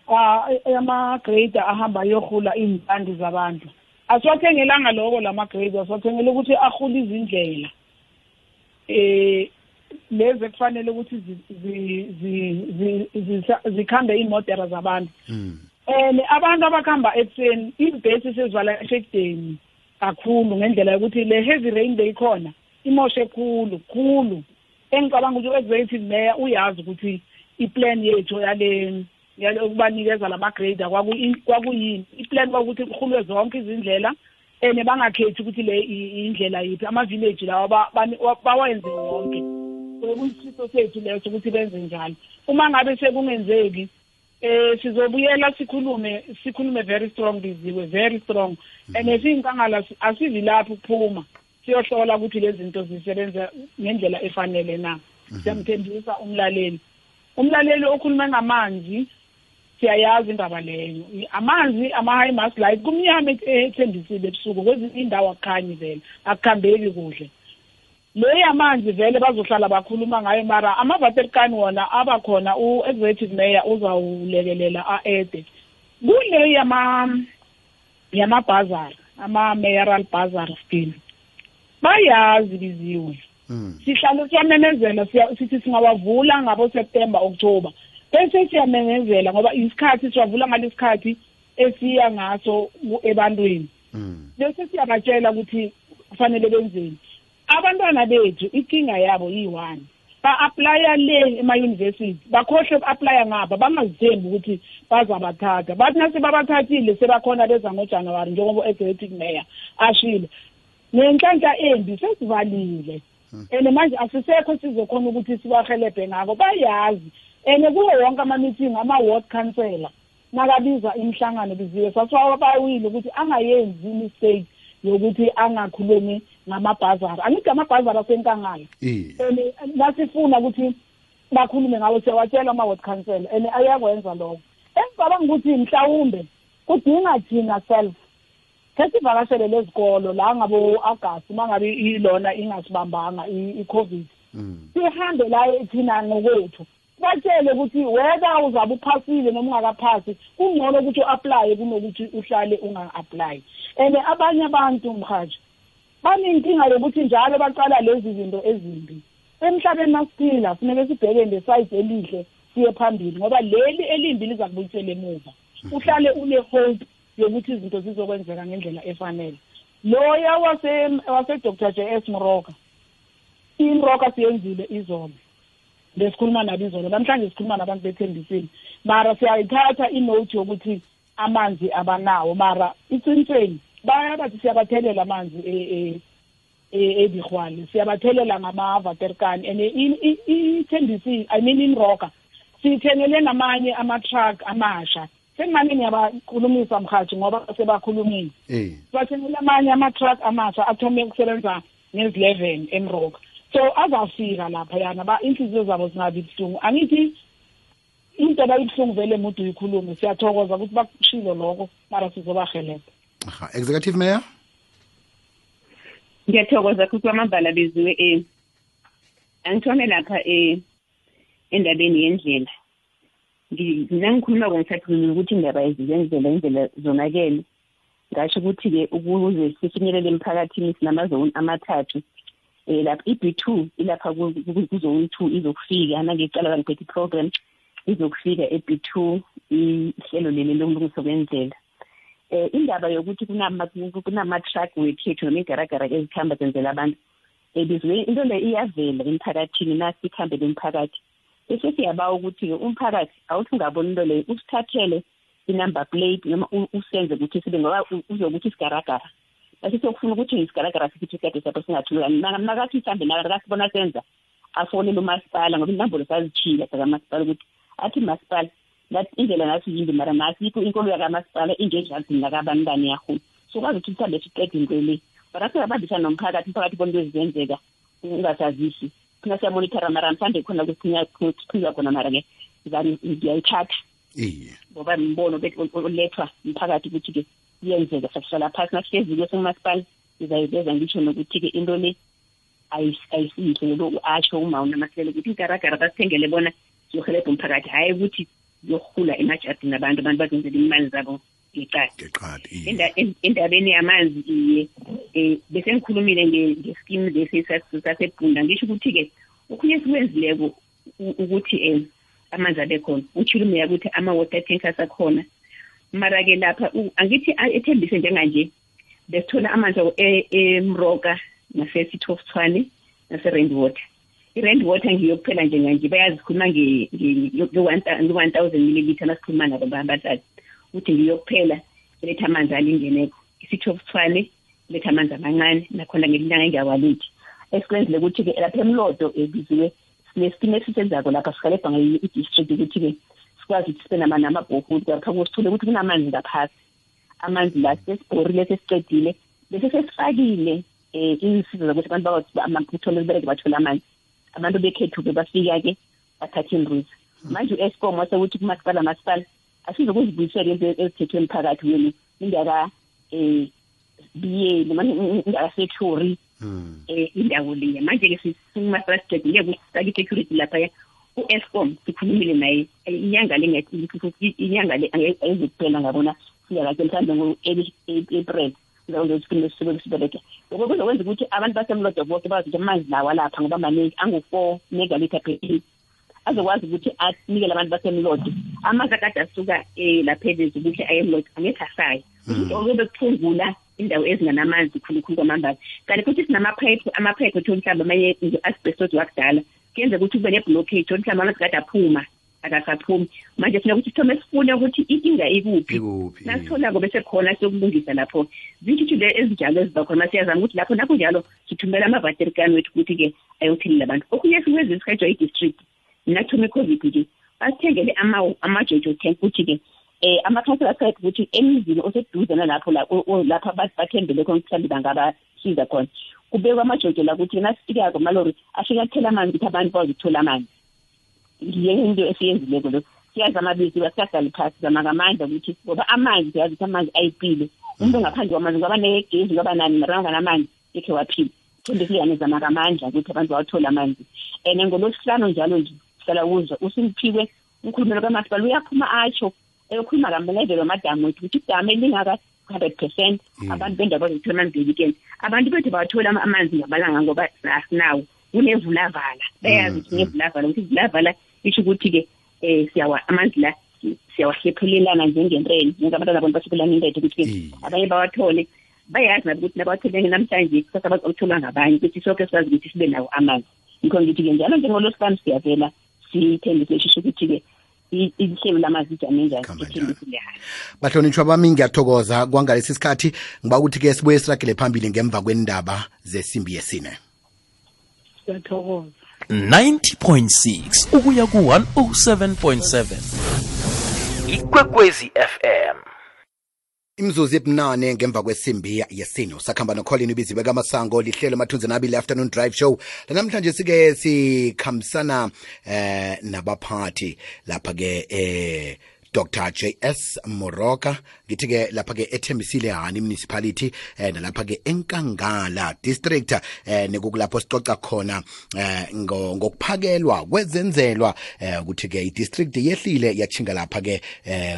ah ama-grade ahamba yohula iy'mpande zabantu. Asiwathengelanga loko lama grade asiwathengele ukuthi ahule izindlela eh lezi ekufanele ukuthi zikhambe iy'modera zabantu. Um abantu abakuhamba ekuseni izibhesi sezivala eshekudeni kakhulu ngendlela yokuthi le heavy rain beyikhona imoshe khulu khulu. Engicabanga ukuthi u-executive mayor uyazi ukuthi iplan yethu yale yale ukubanikeza lama-grader kwakuyi- kwakuyini. Iplan kwakuthi kuhulwe zonke izindlela and bangakhethi ukuthi le i- indlela yiphi. Ama-village lawa ba- bani- wa- bawenze wonke. Kuyisifiso sethu leso ukuthi benze njalo. Uma ngabe sekungenzeki eh sizobuyela sikhulume sikhulume very strong biziwe very strong. And siyinkangala asivi lapho ukuphuma. Siyohlola ukuthi lezi zinto zisebenza ngendlela efanele na. Siyamthembisa umlaleli. Umlaleli okhuluma ngamanzi siyayazi indaba leyo. Amanzi ama-high mass light kumnyama ethembisile ebusuku kwezinye indawo akukhanyi vele akukhambeki kuhle. Leyi amanzi vele bazohlala bakhuluma ngayo mara amavaterikani wona abakhona u-executive mayor uzawulekelela a-ede. Kuleyi yama yamabhazari ama-mayoral bazar scheme. Bayazi biziwe sihlale siyamemezela siya- sithi singawavula ngabo-september october. Bese siyamemezela ngoba isikhathi siwavula ngalesikhathi esiya ngaso ku- ebantwini. Bese siyabatshela ukuthi kufanele benzeni. Abantwana bethu inkinga yabo yi-one. Ba-aplya le emayunivesithi bakhohlwe ku-aplya ngapha bangazithembi ukuthi bazabathatha. Bathi nase babathathile sebakhona beza ngojanuwari njengoba u-executive mayor ashilo nenhlanhla embi sesivalile. And manje asisekho sizokhona ukuthi sibahelebhe ngako bayazi. And kuwo wonke ama-meeting ama-ward councillor nakabiza imihlangano biziwe sasiwabawile ukuthi angayenzi imistake yokuthi angakhulumi ngamabhazari angithi amabhazari asenkangala. Iye and nasifuna ukuthi bakhulume ngawo siyawatshela ama-ward council and ayakwenza lokho. Engicabanga ukuthi mhlawumbe kudinga thina self khe sivakashele lezikolo la ngabo-agasti uma ngabe ilona ingasibambanga i-covid. Sihambe la thina ngokwethu. Batshele ukuthi whether uzabe uphasile noma ungakaphasi kungcono ukuthi u-aplaye kunokuthi uhlale unga-aplayi and abanye abantu mhaji banenkinga yokuthi njalo baqala lezi zinto ezimbi. Emhlabeni masiphila funeke sibheke ngesayidi elihle siye phambili ngoba leli elimbi liza kubuyisela emuva uhlale une-hope yokuthi izinto zizokwenzeka ngendlela efanele. Loya wase- wase-dr. J s mroka imroka siyenzile izolo besikhuluma nabo izolo namhlanje sikhuluma nabantu bethembisile. Mara siyayithatha inote yokuthi amanzi abanawo mara iqinisweni baya bathi siyabathelela amanzi e- e- e- ebihwale siyabathelela ngama-vaterkani and i- i- ithembisile i mean inroka siyithengele namanye ama-truck amasha. Sengimane ngiyabakhulumisa mhathi ngoba sebakhulumile. Eh sibathengele amanye ama-truck amasha athome ukusebenza ngezi-eleven emroka. So azafika laphayana ba inhliziyo zabo zingabi buhlungu. Angithi into abayibuhlungu vele mude uyikhulume siyathokoza ukuthi bakushilo lokho mara sizobahelebha aha executive mayor? Ngiyathokoza futhi kwamambala beziwe um angithome lapha um endabeni yendlela. Ngi- mina ngikhuluma-ko ngisakhulumile ukuthi indaba yezindlela indlela zonakele. Ngasho ukuthi-ke ukuze sifinyelele emphakathini sinamazoni amathathu um lapha i-b two ilapha ku- ku- kuzone two izokufika nangecala bangiphethe i-program izokufika e-b two ihlelo leli lokulungiswa kwendlela. Eh indaba yokuthi kunama kunama-truck wekhethu noma igaragara ezikhamba zenzela abantu ebizwe into le iyavela emphakathini nasi ikhambele umphakathi bese siyabawa ukuthi-ke umphakathi awuthi ungabona into leyo. Usithathele i-number plate noma u- usenze ukuthi sibe ngoba u- uzokuthi isigaragara. Base siyokufuna ukuthi isigaragara sikhithe isikade sapho singathulani nakathi mhlawumbe nakasibona senza afonele umasipala ngoba inambolo sazitshile zakamasipala ukuthi athi masipala ngathi indlela nasi yimbi mara nasi ikho inkolo yakamasipala ingenjazini nakabanibani yahulu sokwazi ukuthi mhlawumbe siqede into le. But asingabambisana nomphakathi umphakathi ubona into ezenzeka ungasazisi. Thina siyamonithara mara mhlawumbe khona kusiphila khona mara-ke zani ngiyayithatha. Iye. Ngoba mbono olethwa mphakathi ukuthi-ke kuyenzeka sakuhlala phasi. Nasihlezike sengumasipala ngizayiveza ngisho nokuthi-ke into le ayis- ayisiyihle ngoba asho uma unamahlelo ukuthi igaragara basithengele bona ziyohelebha umphakathi. Hhayi ukuthi ziyohula emajardini abantu abantu bazenzela imali zabo. Ngeqadi ngeqadi iye Enda- en- endabeni yamanzi iye um bese ngikhulumile nge- ngeskimu lesi sas- sasebhunda ngisho ukuthi-ke okhunye sikwenzileko u- ukuthi um amanzi abe khona utshilo umoya ukuthi ama-water tankers akhona mara-ke lapha u- angithi a- ethembise njenganje besithola amanzi abo e- emroka nasesithofthwane nase-rand water i-rand water ngiyokuphela njenganje bayazikhuluma nge-one thousand milliliter nasikhuluma nabo bahlali ukuthi ngiyokuphela letha amanzi alingeneko. Isithofthwane letha amanzi amancane nakhona ngelinyanga engiyawalithi esikwenzile ukuthi-ke lapha emlodo ebiziwe sineskim esisenzako lapha sihelebha ngayo i-district ukuthi-ke sikwazi ukuthi sibe nama- namabhohudi ngapha sithole ukuthi kunamanzi ngaphasi. Amanzi la sesibhorile sesicedile bese sesifakile um insiza zokuthi abantu bakwazi uthole libereke bathole amanzi. Abantu bekhethu-ke bafika-ke bathatha imbuzi manje u-escom wasekuthi kumasipala masipala asizokuzibuyisela into ezithethwe emphakathi wenu ingaka um biyeli manje ingakasekhuri um indawo leya manje-ke simasipala sicedile ukuthi sifake i-security laphaya u-escom sikhulumile naye. Inyanga inyanga le ayizukuphela ngabona siyakake mhlawumbe ngo-april sibereke lokho kuzokwenza ukuthi abantu basemlodo bonke bazi ukuthi amanzi lawa lapha ngoba maningi angu-four megalitha per azokwazi ukuthi anikele abantu basemlodo amanzi akade asuka um laphezulu ukuthi aye emlodo angekho asayi ukuthi okube kuphungula indawo ezinganamanzi khulukhulu kwamambala. Kanti futhi sinamaphayiphi amaphayiphi ethu mhlawumbe amanye asibestos wakudala kuyenzeka ukuthi kube ne-blockage ukuthi mhlawumbe amanzi kade aphuma akasaphumi. Manje funa ukuthi sithome sifune ukuthi inkinga ikuphi. Ikuphi. Nasitholako bese khona siyokulungisa lapho. Zintuthu le ezinjalo eziba khona siyazama ukuthi lapho nakho njalo sithumela amavaterikani wethu ukuthi-ke ayothelela abantu. Okunye sikwenza isikhatsho i-district. Nakuthoma i-covid-ke basithengele ama- amajojo tank ukuthi-ke um amakhansela asayiphi ukuthi emizini oseduzana lapho la- o- o- lapho abantu bathembele khona mhlawumbe bangabasiza khona. Kubekwa amajojo la ukuthi nasifikako malori afike athela amanzi ukuthi abantu bakwazi ukuthola amanzi. Ngiye into esiyenzileko lo siyazama biziwa siyahlala phasi zama ngamandla ukuthi ngoba amanzi siyazi ukuthi amanzi ayipile umuntu ngaphandle kwamanzi ngoba negezi ngoba nani mara anganamanzi ekhe waphila. Thembe siyane zama ngamandla ukuthi abantu bawathole amanzi. And ngolwesihlanu njalo nje sihlala kuzwa usimphiwe umkhulumelo kamasipala uyaphuma atsho eyokhuluma kamlevelo madamu wethu ukuthi idame lingaka hundred percent abantu bendawo bazothola amanzi nge-weekend abantu bethu bawathola ama- amanzi ngamalanga ngoba asinawo. Kunevulavala. Bayazi ukuthi nevulavala ukuthi ivulavala isho ukuthi-ke um siyawa amanzi la si- siyawahlephulelana njengentreni njengabantwana bona basebelana intethe ukuthi-ke abanye bawathole. Bayazi nabo ukuthi nabawathole namhlanje kusasa bazotholwa ngabanye ukuthi soke sikwazi ukuthi sibe nawo amanzi. Yikho ngithi-ke njalo njengolosihlanu siyavela sithembise shisho ukuthi-ke ihlelo lamanzi ijame njani sithembise lehayi bahlonitshwa bami ngiyathokoza. Kwangalesi sikhathi ngiba ukuthi-ke sibuye siragele phambili ngemva kwendaba zesimbi yesine. Ngiyathokoza. 90.6 ukuya ku-107.7 ikwekwezi fm imzuzu ebunane ngemva kwesimbi yesino sakuhamba nocolin ubiziwe kamasango lihlelo mathunzi nabili afternoon drive show. Lanamhlanje sike sikhambisana eh nabaphathi lapha-ke eh dr. Js moroka ngithi-ke lapha-ke ethembisile hani municipality eh nalapha-ke enkangala district eh nekukulapho sicoca khona ngo- ngokuphakelwa kwezenzelwa eh ukuthi-ke i-district yehlile yachinga lapha-ke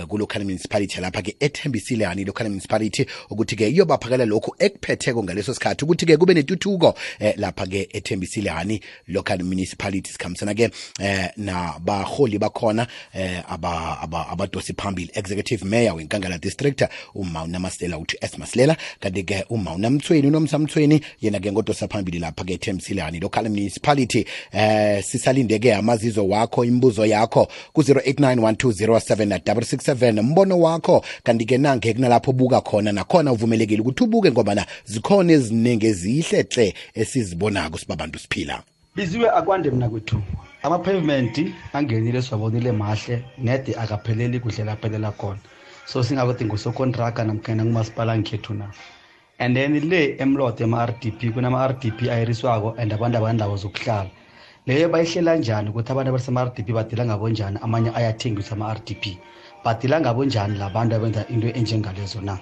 ku local municipality lapha-ke ethembisile hani local municipality ukuthi-ke iyobaphakela lokhu ekuphetheko ngaleso sikhathi ukuthi-ke kube netuthuko eh lapha-ke ethembisile hani local municipality sikhambisana-ke eh nabaholi bakhona aba aba abadosi phambili. Executive mayor wenkangala district umauna masela uthi s masilela kanti-ke uma unamthweni unomsamthweni yena-ke ngodosa phambili lapha-ke temsilani local municipality. Eh sisalinde-ke amazizo wakho imibuzo yakho ku-089 mbono wakho kanti-ke nange kunalapho ubuka khona nakhona uvumelekile ukuthi ubuke ngobana zikhona eziningi ezihle hle esizibonako sibabantu siphila biziwe akwande mna kwethu ama-pavement angenile siwabonile mahle nede akapheleli kuhle laphelela khona. So singakuthi ngusokontraka namkhana ngumasipala ngikhethu na. And then le emlode ema-r d p kunama-r d p ayiriswako and abantu abandawo zokuhlala. Leyo bayihlela njani ukuthi abantu abasema-r d p badila ngabo njani? Amanye ayathengiswa ama-r d p. Badila ngabo njani labantu abenza into enjengalezo na?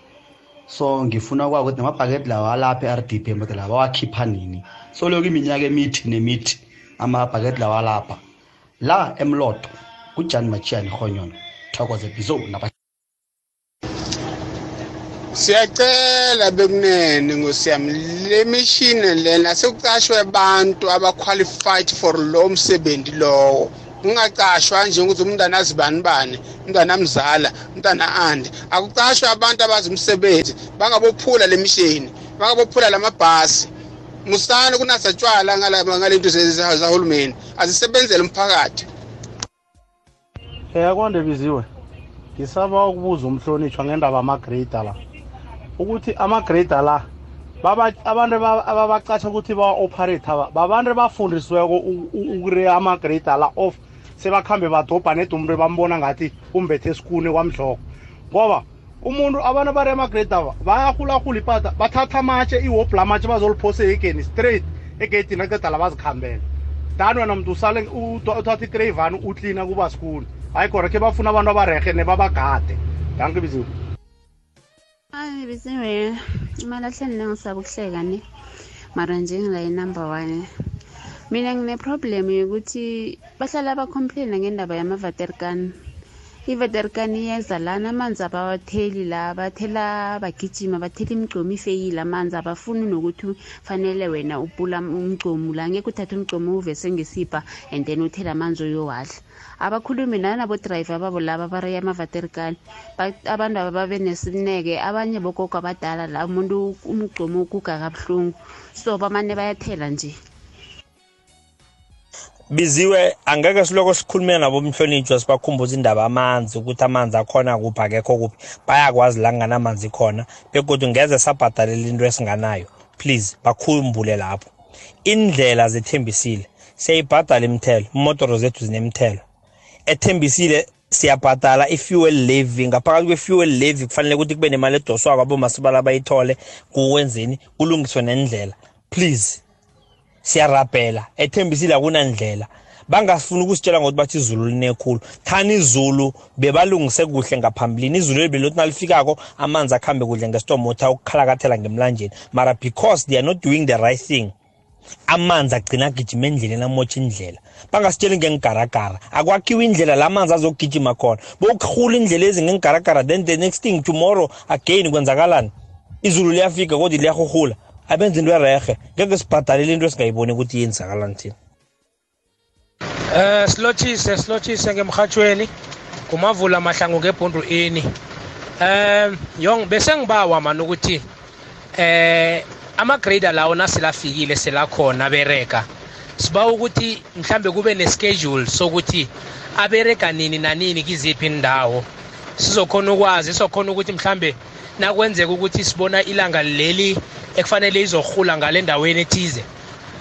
So ngifuna ukwazi ukuthi namabhaketi lawa alapha e-r d p emlode lawa bawakhipha nini? So lokhu iminyaka emithi nemithi. Amabhaketi lawa alapha la emlodo kujani machiyani honyono thokoze bizo naba siyacela bekunene ngosiyami le mishini lena sekucashwe abantu aba-qualified for lo msebenzi lowo. Kungacashwa nje ukuthi umntana azibani bani umntana amzala umntana ande akucashwe abantu abazi umsebenzi bangabophula le mishini bangabophula lamabhasi musana kunasa tshwala ngala- ngale nto ze- zahulumeni azisebenzele umphakathi. Um akwande biziwe. Ngisaba ukubuza umhlonitshwa ngendaba amagrada la. Ukuthi amagrada la abantu aba- ababacatsha ukuthi ba-operate aba babantu bafundisiweko ukureya amagrada la off sebakhambe badobha neda umuntu bambona ngathi umbethe esikune kwamhloko. Ngoba umuntu abantu abari amagrade aba bayahulahula ipata bathatha amatshe iwobhula amatshe bazoliphose egeni straight egedini aqeda la bazikhambele. Dan wena mntu usale ut- uthatha ikreyivani utlina kuba sikuni hayi khona khe bafuna abantu abarehe nebabagade. Danke biziwe hayi biziwe imalahleni nengisaba ukuhleka ne? Mara nje ngilayi number one. Mina ngine-problem yokuthi bahlala bacomplaina ngendaba yamavaterkan iveterikani iyeza lana amanzi abawatheli la bathela bagijima bathela imigcomo ifeyile amanzi abafuni nokuthi fanele wena upula umgcomu la. Ngeke uthathe umgcomo uvese ngesipha and then uthele amanzi uyowadla. Abakhulumi nanabodrayiva babo laba bareya amavaterikani Ba- abantu aba babe nesineke abanye bogogo abadala la umuntu umgcomo uguga kabuhlungu. So bamane bayathela nje. Biziwe angeke siloko sikhulumela nabo mhlonitshwa sibakhumbuza indaba amanzi ukuthi amanzi akhona kuphi akekho kuphi. Bayakwazi la kunganamanzi khona begodwa ngeze sabhadalela into esinganayo. Please bakhumbule lapho. Indlela zethembisile. Siyayibhadala imithelo imotoro zethu zinemithelo ethembisile siyabhadala i-fuel levy. Ngaphakathi kwe-fuel levy kufanele ukuthi kube nemali edoswako abomasipala bayithole. Kuwenzeni? Kulungiswe nendlela please. Siyarabhela. Ethembisile akunandlela bangasifuni ukusitshela ngokuthi bathi izulu linekhulu thani izulu bebalungise kuhle ngaphambilini. Izulu eli belothi nalifikako amanzi akhambe kuhle ngestomota ukukhalakathela ngemlanjeni. Mara because they are not doing the right thing amanzi agcina agijima endleleni amotsha indlela. Bangasitsheli ngengigaragara akwakhiwa indlela la amanzi azokugijima khona. Bokurhula indlela ezi ngengigaragara then the next thing tomorrow again kwenzakalani? Izulu liyafika kodwa liyarhurhula. Abenza into erehe ngeke sibhadalele into esingayiboni ukuthi yenzakalani thina Eh silotshise silotshise ngemhathweni kumavula mahlangu ngebhundu ini. Um yong bese ngibawa mani ukuthi eh ama-grader lawo naselafikile selakhona bereka siba ukuthi mhlambe kube neschedule sokuthi abereka nini nanini kiziphi indawo sizokhona ukwazi sizokhona ukuthi mhlambe nakwenzeka ukuthi sibona ilanga leli ekufanele izohula ngale ndaweni ethize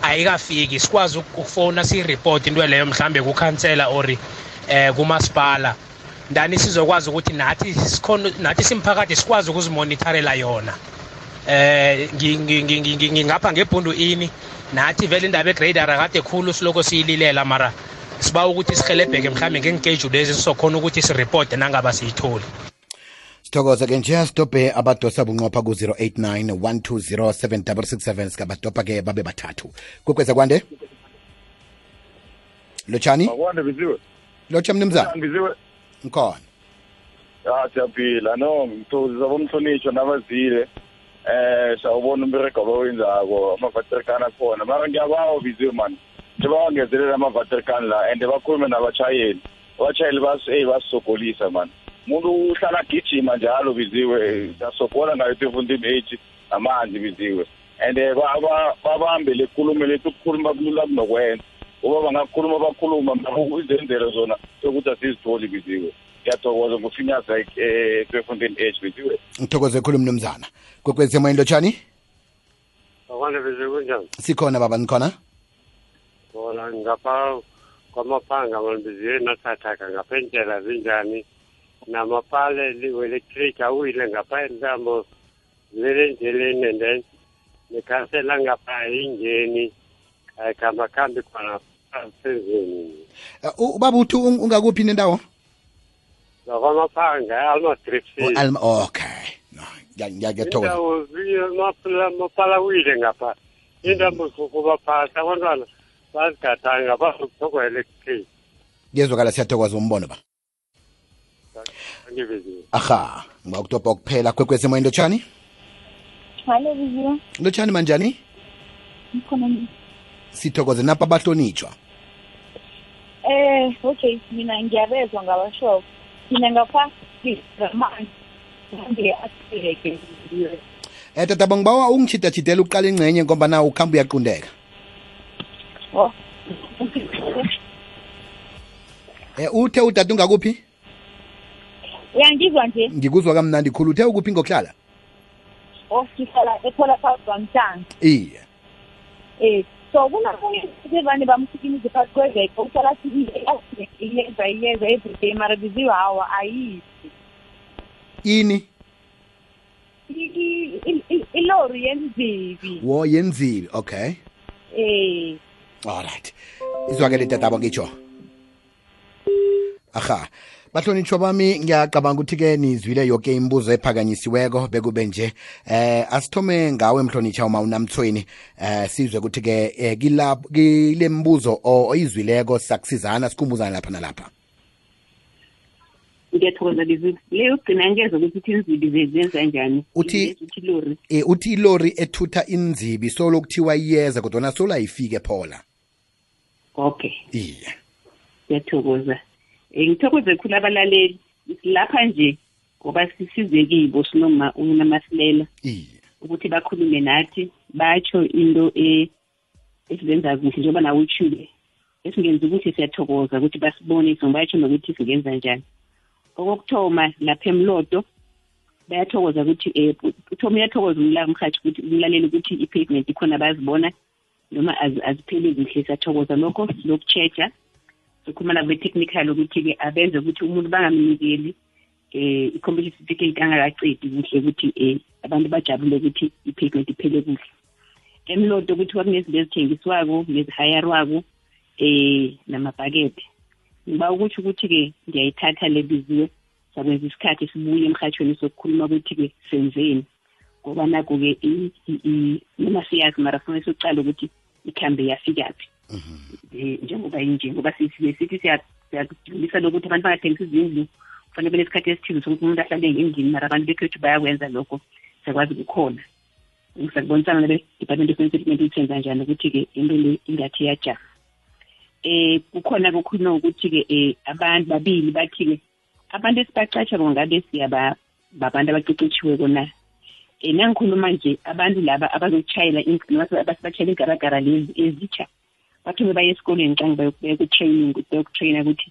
ayikafiki. Sikwazi ukufona siyireport into leyo mhlambe kukhansela or eh kumasipala. Ndani sizokwazi ukuthi nathi sikhona nathi simphakathi sikwazi ukuzimonitorela yona. Eh ngi- ngi- ngi- ngi- ngi- ngingapha ngebhundu ini nathi vele indaba egradera kade khulu siloko siyililela mara siba ukuthi sihelebheke mhlambe ngengeju lezi sizokhona ukuthi sireporte nangaba siyitholi. Sithokoze ke nje sidobhe abadosa bunqopha ku-089 120 sikabadobha ke babe bathathu. Kukweza kwande? Lotshani? Lotsha mnumzana nkhona ya siyaphila. No ngithokozisa bomhlonitsho nabazile. Eh sawubona umberego abawenzako amavaterikani akhona. Mara ngiyabawa biziwe mani njengoba wangezelela amavaterikani la and bakhulume nabachayeli abachayeli bas- eyi basisogolisa mani umuntu uhlala agijima njalo biziwe siyasogola nayo tefundini age namanzi biziwe. And eh, ba- ba- babambe le khulume lethu ukukhuluma kulula kunokwenza. Uba bangakhuluma bakhuluma mara izenzelo zona sokuthi asizitholi biziwe. Ngiyathokoza ngufinyaza etwefundini age biziwe. Ngithokoze khulu mnumzana kwekwezi emoyeni lotshani akwande bize kunjani? Sikhona baba nikhona? Bona ngapha kwamaphanga manbiziwe nathathaka ngapha indlela zinjani? Namapale liwe-electric awile ngapha intambo zilele endleleni and then nikhansela ngapha ingeni ayikhambakambi khona phezulu Uh, u- ubaba uthi ung- ungakuphi nendawo zakwamaphanga almadripsi Oh, Alma- okay. No, ngiya- ngiya- ngiyathokoza indawo zi- mapala wile ngapha intambo zukuba phasi abantwana bazigadanga bazokuthoka electric ngezwakala siyathokoza umbono ba. angibiziwe aha ngiba ukutobha kuphela kwekwezi emoyeni lotshani Halo biziwe. lotshani manjani Ngikhona nje. sithokoze napha abahlonitshwa Eh okay mina ngiyabezwa ngabasho. Mina ngapha ngamanzi. Ngiye asireke. um tata bangibawa ungitshidachidela uqala ingcenye ngoba na ukuhamba uyaqundeka Oh. um uthe udade ungakuphi Uyangizwa nje? ngikuzwa kamnandi khulu. Uthe ukuphi ngokuhlala? Oh sihlala ethola phakathi kwamhlanga. iye. Eh so kunamunye sevane bamsikimize phakathi kweveke uhlala sibile iyeza iyeza everyday mara biziwe hawa ayisi. ini? I- i- i- i- Ilori yenzibi. wo yenzile okay. Eh. Alright izwakele tatabo ngitsho. Aha. Bahlonitshwa bami ngiyacabanga ukuthi-ke nizwile yoke imibuzo ephakanyisiweko bekube nje eh asithome ngawe mhlonitsha uma unamthweni. Eh sizwe ukuthi-ke eh, kilapho kile mbuzo o- oyizwileko sakusizana sikhumbuzana lapha nalapha. Ngiyathokoza biziwe leyo gcina angeze ukuthi ithi inzibi zenza njani? Uthi- uthi lori e, uthi ilori ethutha inzibi solo kuthiwa iyeza kodwana solo ayifike phola. Okay. Iye. Ngiyathokoza. um ngithokoze khulu abalaleli. Lapha nje ngoba sisize kibo sinoma unamasilela ukuthi bakhulume nathi batsho into e- esizenza kuhle njengoba nawe utshile esingenzi ukuthi siyathokoza ukuthi basibonise batsho nokuthi singenza njani. Okokuthoma lapha emlodo bayathokoza ukuthi um uthoma uyathokoza umla mhathi ukuthi umlaleli ukuthi i-pavement ikhona bayazibona noma az- azipheli kuhle siyathokoza. Lokho loku-check-a sikhuluma be-technical ukuthi-ke abenze ukuthi umuntu bangamnikeli eh i-competition certificate angakacedi kuhle ukuthi eh abantu bajabule ukuthi i-payment iphele kuhle emlodo ukuthi kwakunezinto ezithengiswako nezihayarwako eh namabhakede ngiba ukuthi ukuthi-ke ngiyayithatha le biziwe sakwenza isikhathi sibuye emhatshweni sokukhuluma ukuthi-ke senzeni ngoba nakho-ke i- i- i- noma siyazi mara funa sokucala ukuthi ikhambe yafikaphi um njengoba inje ngoba sithi sithi siya- siyakudlulisa lokuthi abantu bangathengisa izindlu. Kufanele benesikhathi esithize sokuthi umuntu ahlale ngendlini mara abantu bekhethu bayakwenza lokho siyakwazi kukhona sakubonisana nabe-department of settlement ithenza njani ukuthi-ke into le ingathi iyajama eh kukhona kukhulunywa ukuthi-ke um abantu babili bathi-ke abantu esibacatsha ngabe siyaba babantu abaqeqetshiwe kona um nangikhuluma nje abantu laba abazokutshayela noma igaragara lezi ezitsha bathume baye esikolweni xa baye ku-training bayokutraina ukuthi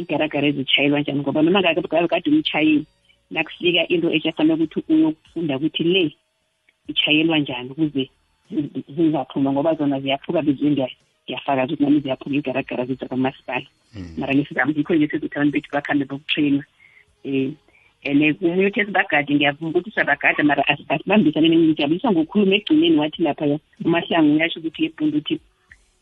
igaragara ezitshayelwa njani ngoba noma kade umtshayeli nakufika into etsha fanele ukuthi uyokufunda ukuthi le itshayelwa njani ukuze zi- zingaphuma ngoba zona ziyaphuka bezwe ngiyafakaza ukuthi nami ziyaphuka igaragara zizakamasipala mara ngesizamukho nje sezuthi abantu bethu bakhambe bokutraina um and kumunye uthi esibagade ngiyavuma ukuthi siyabagada mara asi- asibambisane ngijabulisa ngokukhuluma ekugcineni wathi laphaya umahlangu uyasho ukuthi yebhundu ukuthi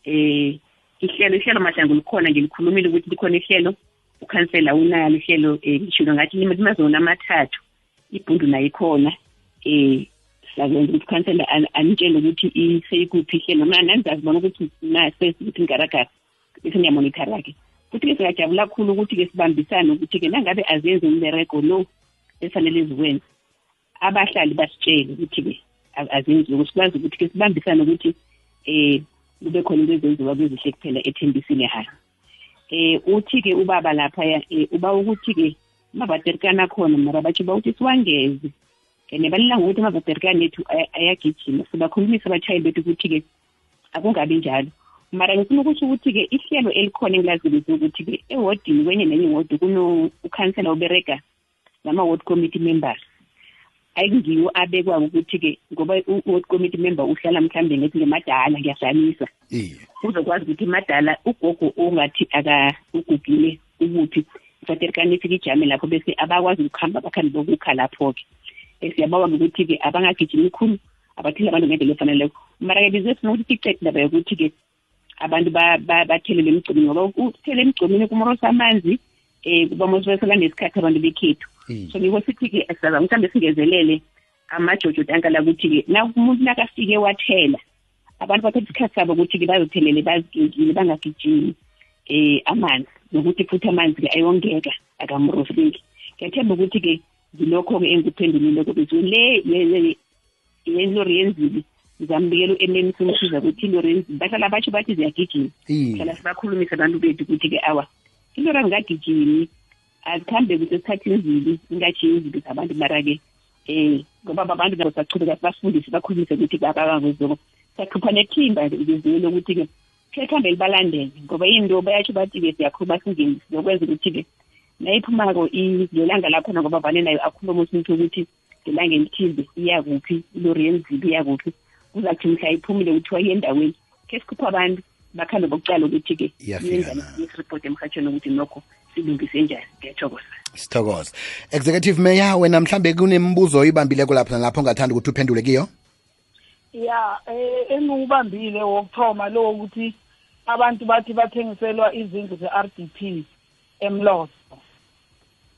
um ihlelo ihlelo mahlangu likhona nje likhulumile ukuthi likhona ihlelo ukhansela unalo ihlelo um lishilo ngathi limazona amathathu ibhundu nayo ikhona. Um sakwenza ukuthi ukhansela an- anitshele ukuthi iseyikuphi ihlelo. Mna nanizazibona ukuthi nasesi ukuthi ngigaragara bese ngiyamonithara-ke futhi-ke singajabula kakhulu ukuthi-ke sibambisane ukuthi-ke nangabe azenzi umberego lo efanele ziwenze abahlali basitshele ukuthi-ke a- azenziwe. Sikwazi ukuthi-ke sibambisane ukuthi um kube khona into ezenziwa kwezihle kuphela ethembisile hara um uthi-ke ubaba laphaya um uba ukuthi-ke mabaterikana khona mara batsho bawuthi siwangeze. And balila ngokuthi amavaterikani ethu aya- ayagijima. Sibakhulumisa abatshayeli bethu ukuthi-ke akungabi njalo. Mara ngifuna ukuthi ukuthi-ke ihlelo elikhona engilazibisa ukuthi-ke ewodini kwenye nenye iwodi kuno-ukhansela uberega nama-ward committee members. Ayikungiwo abekwako ukuthi-ke ngoba u-ward committee member uhlala mhlawumbe ngethi ngemadala ngiyazamisa uzokwazi ukuthi madala ugogo ongathi aka ugugile ukuphi ifaterikani ifike ijame lapho bese abakwazi ukuhamba bakhambe bokukha lapho-ke. Um siyabawa ngokuthi-ke abangagijimi khulu abathile abantu ngendlela efaneleko. Mara-ke bizesifuna ukuthi icede ndaba yokuthi-ke abantu ba- ba- bathelele emgcomeni ngoba ukuthela emgcomeni kumorosa amanzi um kuba mosibesela nesikhathi abantu bekhethu. So ngiko sithi-ke sizazama mhlawumbe singezelele amajojo tankala ukuthi-ke na umuntu nakafike wathela abantu bathatha isikhathi sabo ukuthi-ke bazothelele bazigengile bangagijimi um amanzi. Nokuthi futhi amanzi-ke ayongeka akamroseki ngiyathemba ukuthi-ke ngilokho-ke engikuphendulileko beziwe le le- le- yelori yenzili ngizambikela u-emem simsiza ukuthi ilori yenzili bahlala batsho bathi ziyagijima. Hlala sibakhulumise abantu bethu ukuthi-ke awa ilori angingagijimi azikhambe kuhle esikhathini zili ingatshiyi izinto zabantu mara-ke um ngoba abantu nabo sachubeka sibafundise bakhulumise ukuthi babangozoko siyakhupha nethimba ngeziwe lokuthi-ke khehambe libalandele ngoba into bayatsho bathi-ke siyakhuluma singeni sizokwenza ukuthi-ke nayiphumako lelanga lakhona ngoba vane nayo akhuluma umuntu ukuthi ngelanga elithize iya kuphi ilori yenzili iya kuphi kuzathi mhla iphumile kuthiwa iyendaweni khe sikhupha abantu. Bakhambe bokucala ukuthi-ke yesiripoti emhatshweni ukuthi nokho silungise njani? Ngiyathokoza. Sithokoza executive mayor wena mhlambe kunemibuzo oyibambileko lapho nalapho ongathanda ukuthi uphendule kiyo? Ya eh engiwubambile wokuthoma lo ukuthi abantu bathi bathengiselwa izindlu ze-r d p emloso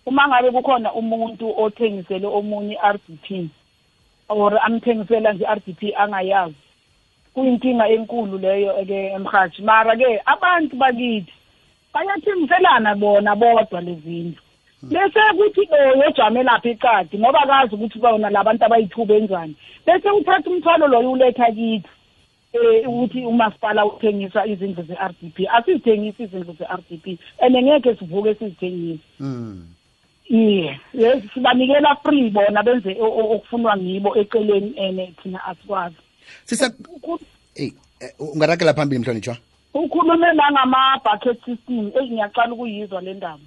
uma ngabe kukhona umuntu othengisele omunye i-r d p or amthengisela nje i-r d p angayazi kuyinkinga enkulu leyo ke emhathi mara ke abantu bakithi bayathengiselana bona bodwa lezindlu bese kuthi lo yojame lapha eqadi ngoba kazi ukuthi bona labantu abayi-two benzani bese uthatha umthwalo loyo uletha kithi eh ukuthi umasipala uthengisa izindlu ze-r d p. Asizithengisi izindlu ze-r d p and ngeke sivuke sizithengise. Mm. iye sibanikela free bona benze okufunwa ngibo eceleni ene thina asikwazi sisa hey eh, ungarakela phambili mhlonitshwa ukhulume nangama-bucket system. Eyi ngiyaqala ukuyizwa le ndaba.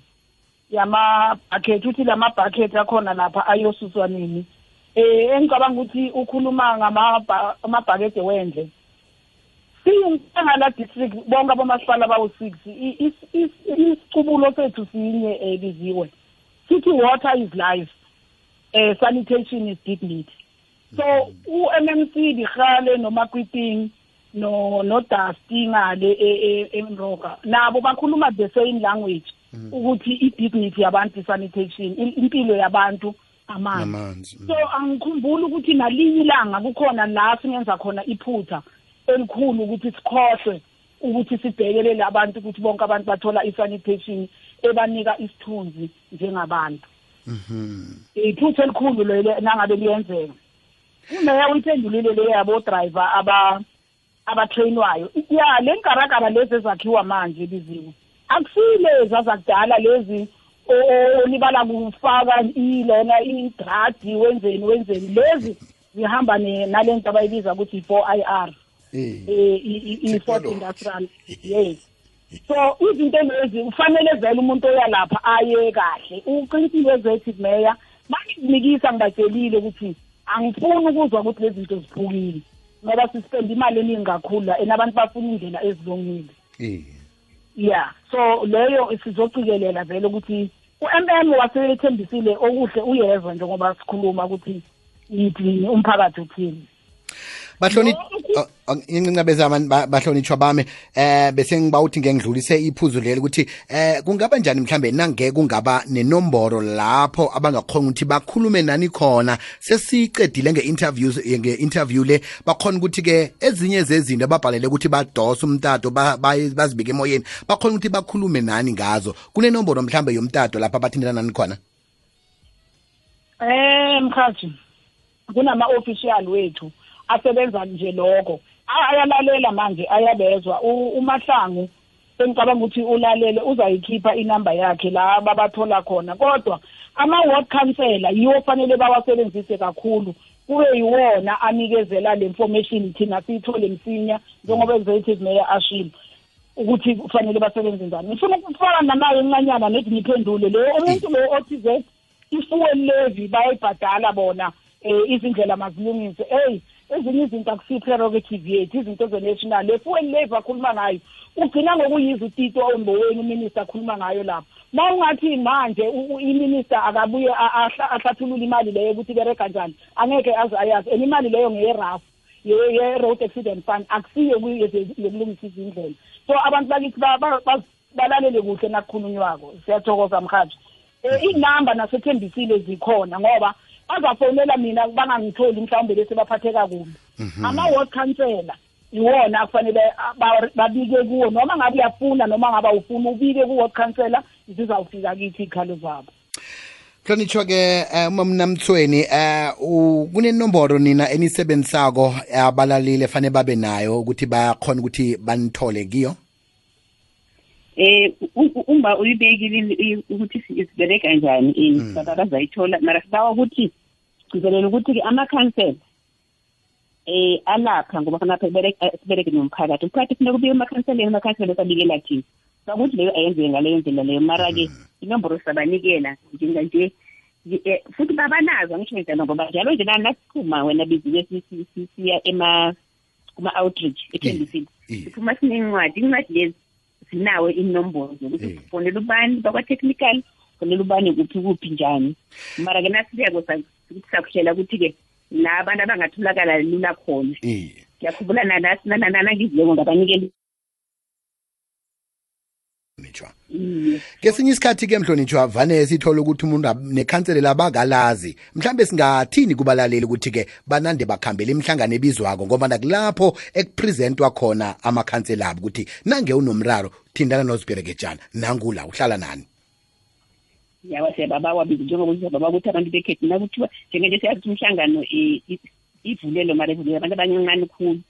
Yama-bucket uthi lama-bucket akhona lapha ayosuswa nini? Eh engicabanga ukuthi ukhuluma ngama-bucket wendle. Siyingala district bonke abomasipala bawu-six. I- is- is- isicubulo sethu sinye um biziwe sithi water is life. Uh, sanitation is dignity. So u-mmc lihale nomakwiping no no Dusty ngale e- e- emroka nabo bakhuluma the same language ukuthi i-dignity yabantu i-sanitation impilo yabantu amanzi. Amanzi so angikhumbuli ukuthi nalinye ilanga kukhona la singenza khona iphutha elikhulu ukuthi sikhohlwe ukuthi sibhekelele abantu ukuthi bonke abantu bathola i-sanitation ebanika isithunzi njengabantu. Iphutha elikhulu lelo nangabe liyenzeka. Umeya uyiphendulile le yabo-driver aba abatrainwayo. Ya le nkarakara lezi ezakhiwa manje biziwe akusiyilezi azakudala lezi o- o- olibala kufaka ilona idradi wenzeni wenzeni. Lezi zihamba ne- nale nto abayibiza ukuthi i-four i r. I-fort industrial. Yes. So izinto lezi kufanele vele umuntu oya lapha aye kahle. Uqinisile ezethi meya mangizinikisa ngibatshelile ukuthi angifuni ukuzwa ukuthi lezi zinto ziphukile ngoba sispenda imali eningi kakhulu la and abantu bafuna indlela ezilungile. Ya so leyo sizocikelela vele ukuthi u-mm wasethembisile okuhle uyezwa njengoba sikhuluma ukuthi yithini umphakathi uthini. Bahloni inqincabezama bahlonitshwa bami eh bese ngibawuthi ngengidlulise iphuzu leli ukuthi eh kungaba njani mhlambe nangeke kungaba nenomboro lapho abangakhona ukuthi bakhulume nani khona sesiqedile nge-interviews nge-interview le bakhona ukuthi ke ezinye zezinto ababhalele ukuthi badose umtato ba- baye- bazibeke emoyeni bakhona ukuthi bakhulume nani ngazo. Kunenomboro mhlambe yomtato lapho abathintana nani khona? Eh mkhathi kunama-official wethu. Asebenza nje lokho. A- ayalalela manje ayabezwa. U- umahlangu engicabanga ukuthi ulalele uzayikhipha inamba yakhe la babathola khona. Kodwa ama-ward councillor yiwo fanele bawasebenzise kakhulu. Kube yiwona anikezela le information thina siyithole msinya njengoba executive mayor ashilo ukuthi kufanele basebenze njani. Ngifuna ukufana nanayo encanyana nethi ngiphendule lo umuntu lo othize i-fuel levy bayayibhadala bona um izindlela mazilungise. Eyi ezinye izinto akusiyi-prerogative yethu? Izinto ze-national. Le fuel levy akhuluma ngayo ugcina ngokuyizwa utito omboweni uminister akhuluma ngayo lapho ma ungathi manje u- u- iminister akabuye a- ahla- ahlathulule imali leyo ukuthi ibereka njani? Angeke aze ayazi. And imali leyo ngeyerafu ye- ye-road accident fund akusiyo kuyo- yokulungisa izindlela. So abantu bakithi ba- ba- ba- balalele kuhle nakukhulunywako siyathokoza mhathi um inamba nasethembisile zikhona ngoba bazafonela mina bangangitholi mhlawumbe bese baphatheka kubi. Ama-ward councillor iwona akufanele a- ba- babike kuwo noma ngabe uyafuna noma ngabe awufuni ubike ku-ward councillor zizawufika kithi iy'khalo zabo. Hlonitshwa ke eh, umamnamthweni eh u- kunenomboro nina enisebenzisako abalalile fanele babe nayo ukuthi bayakhona ukuthi banithole kiyo? Eh u- u- uma uyibekile i- ukuthi si- sibereka njani eh baba bazayithola mara sibawa ukuthi sigcizelela ukuthi ke amakhansela eh alapha ngoba khona phela sibereke nomphakathi. Umphakathi kufuneka ubike emakhanseleni amakhansela sabikela thina. Bakuthi leyo ayenzeke ngaleyo ndlela leyo. Mara-ke inomboro sabanikela njenganje nje- eh, futhi babanazo angisho njalo ngoba njalo nje lana nasiphuma wena biziwe si- si- si- siya ema kuma-outreach ethembisile siphuma sinencwadi incwadi lezi zinawe inombolo zokuthi fonela ubani bakwa-technical fonela ubani kuphi kuphi njani. Mara-ke nasibeko sakuhlela ukuthi-ke la abantu abangatholakala lula khona. Ngiyakhumbula nanangizileko ngabanikeli kesinye isikhathi ke mhlonitshwa vane sithole ukuthi umuntu ab- nekhanselela abakalazi mhlambe singathini kubalaleli ukuthi ke banande bakhambela imihlangano ebizwako ngoba nakulapho ekupresentwa khona amakhansela abo ukuthi nange unomraro thindana nozibherekejana nangula uhlala nani? Yawa siyababawa bizi njengoba siyababawa ukuthi abantu bekhethu nakuthiwa njengenje siyazi ukuthi umhlangano i- i- ivulelwe mara ivulelwe abantu abancancane khulu.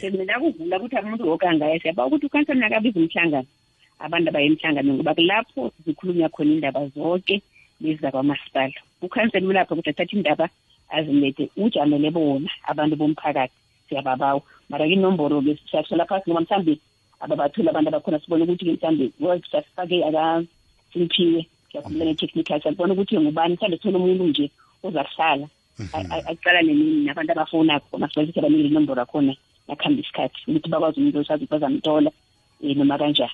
Sekumele kuvula ukuthi umuntu woke angaya siyabawa ukuthi ukhansela nakabiza umhlangano. Abantu abaye emhlanganweni ngoba kulapho zikhulunywa khona indaba zonke lezi zakwamasipala. Ukhansela ulapho ukuthi athathe indaba azilethe ujamele bona abantu bomphakathi siyababawa. Mara ke inomboro-ke siyathola phasi ngoba mhlawumbe ababatholi abantu abakhona sibone ukuthi-ke mhlawumbe sasifake akasimpiwe siyakhumbula ne-technical siyabona ukuthi ngubani? Mhlawumbe sithole umuntu nje ozakuhlala. Aqalane nini nabantu abafonakho masibona ukuthi abanikele inomboro akhona nakuhamba isikhathi ukuthi bakwazi umuntu osazi ukuthi bazamtola um noma kanjani.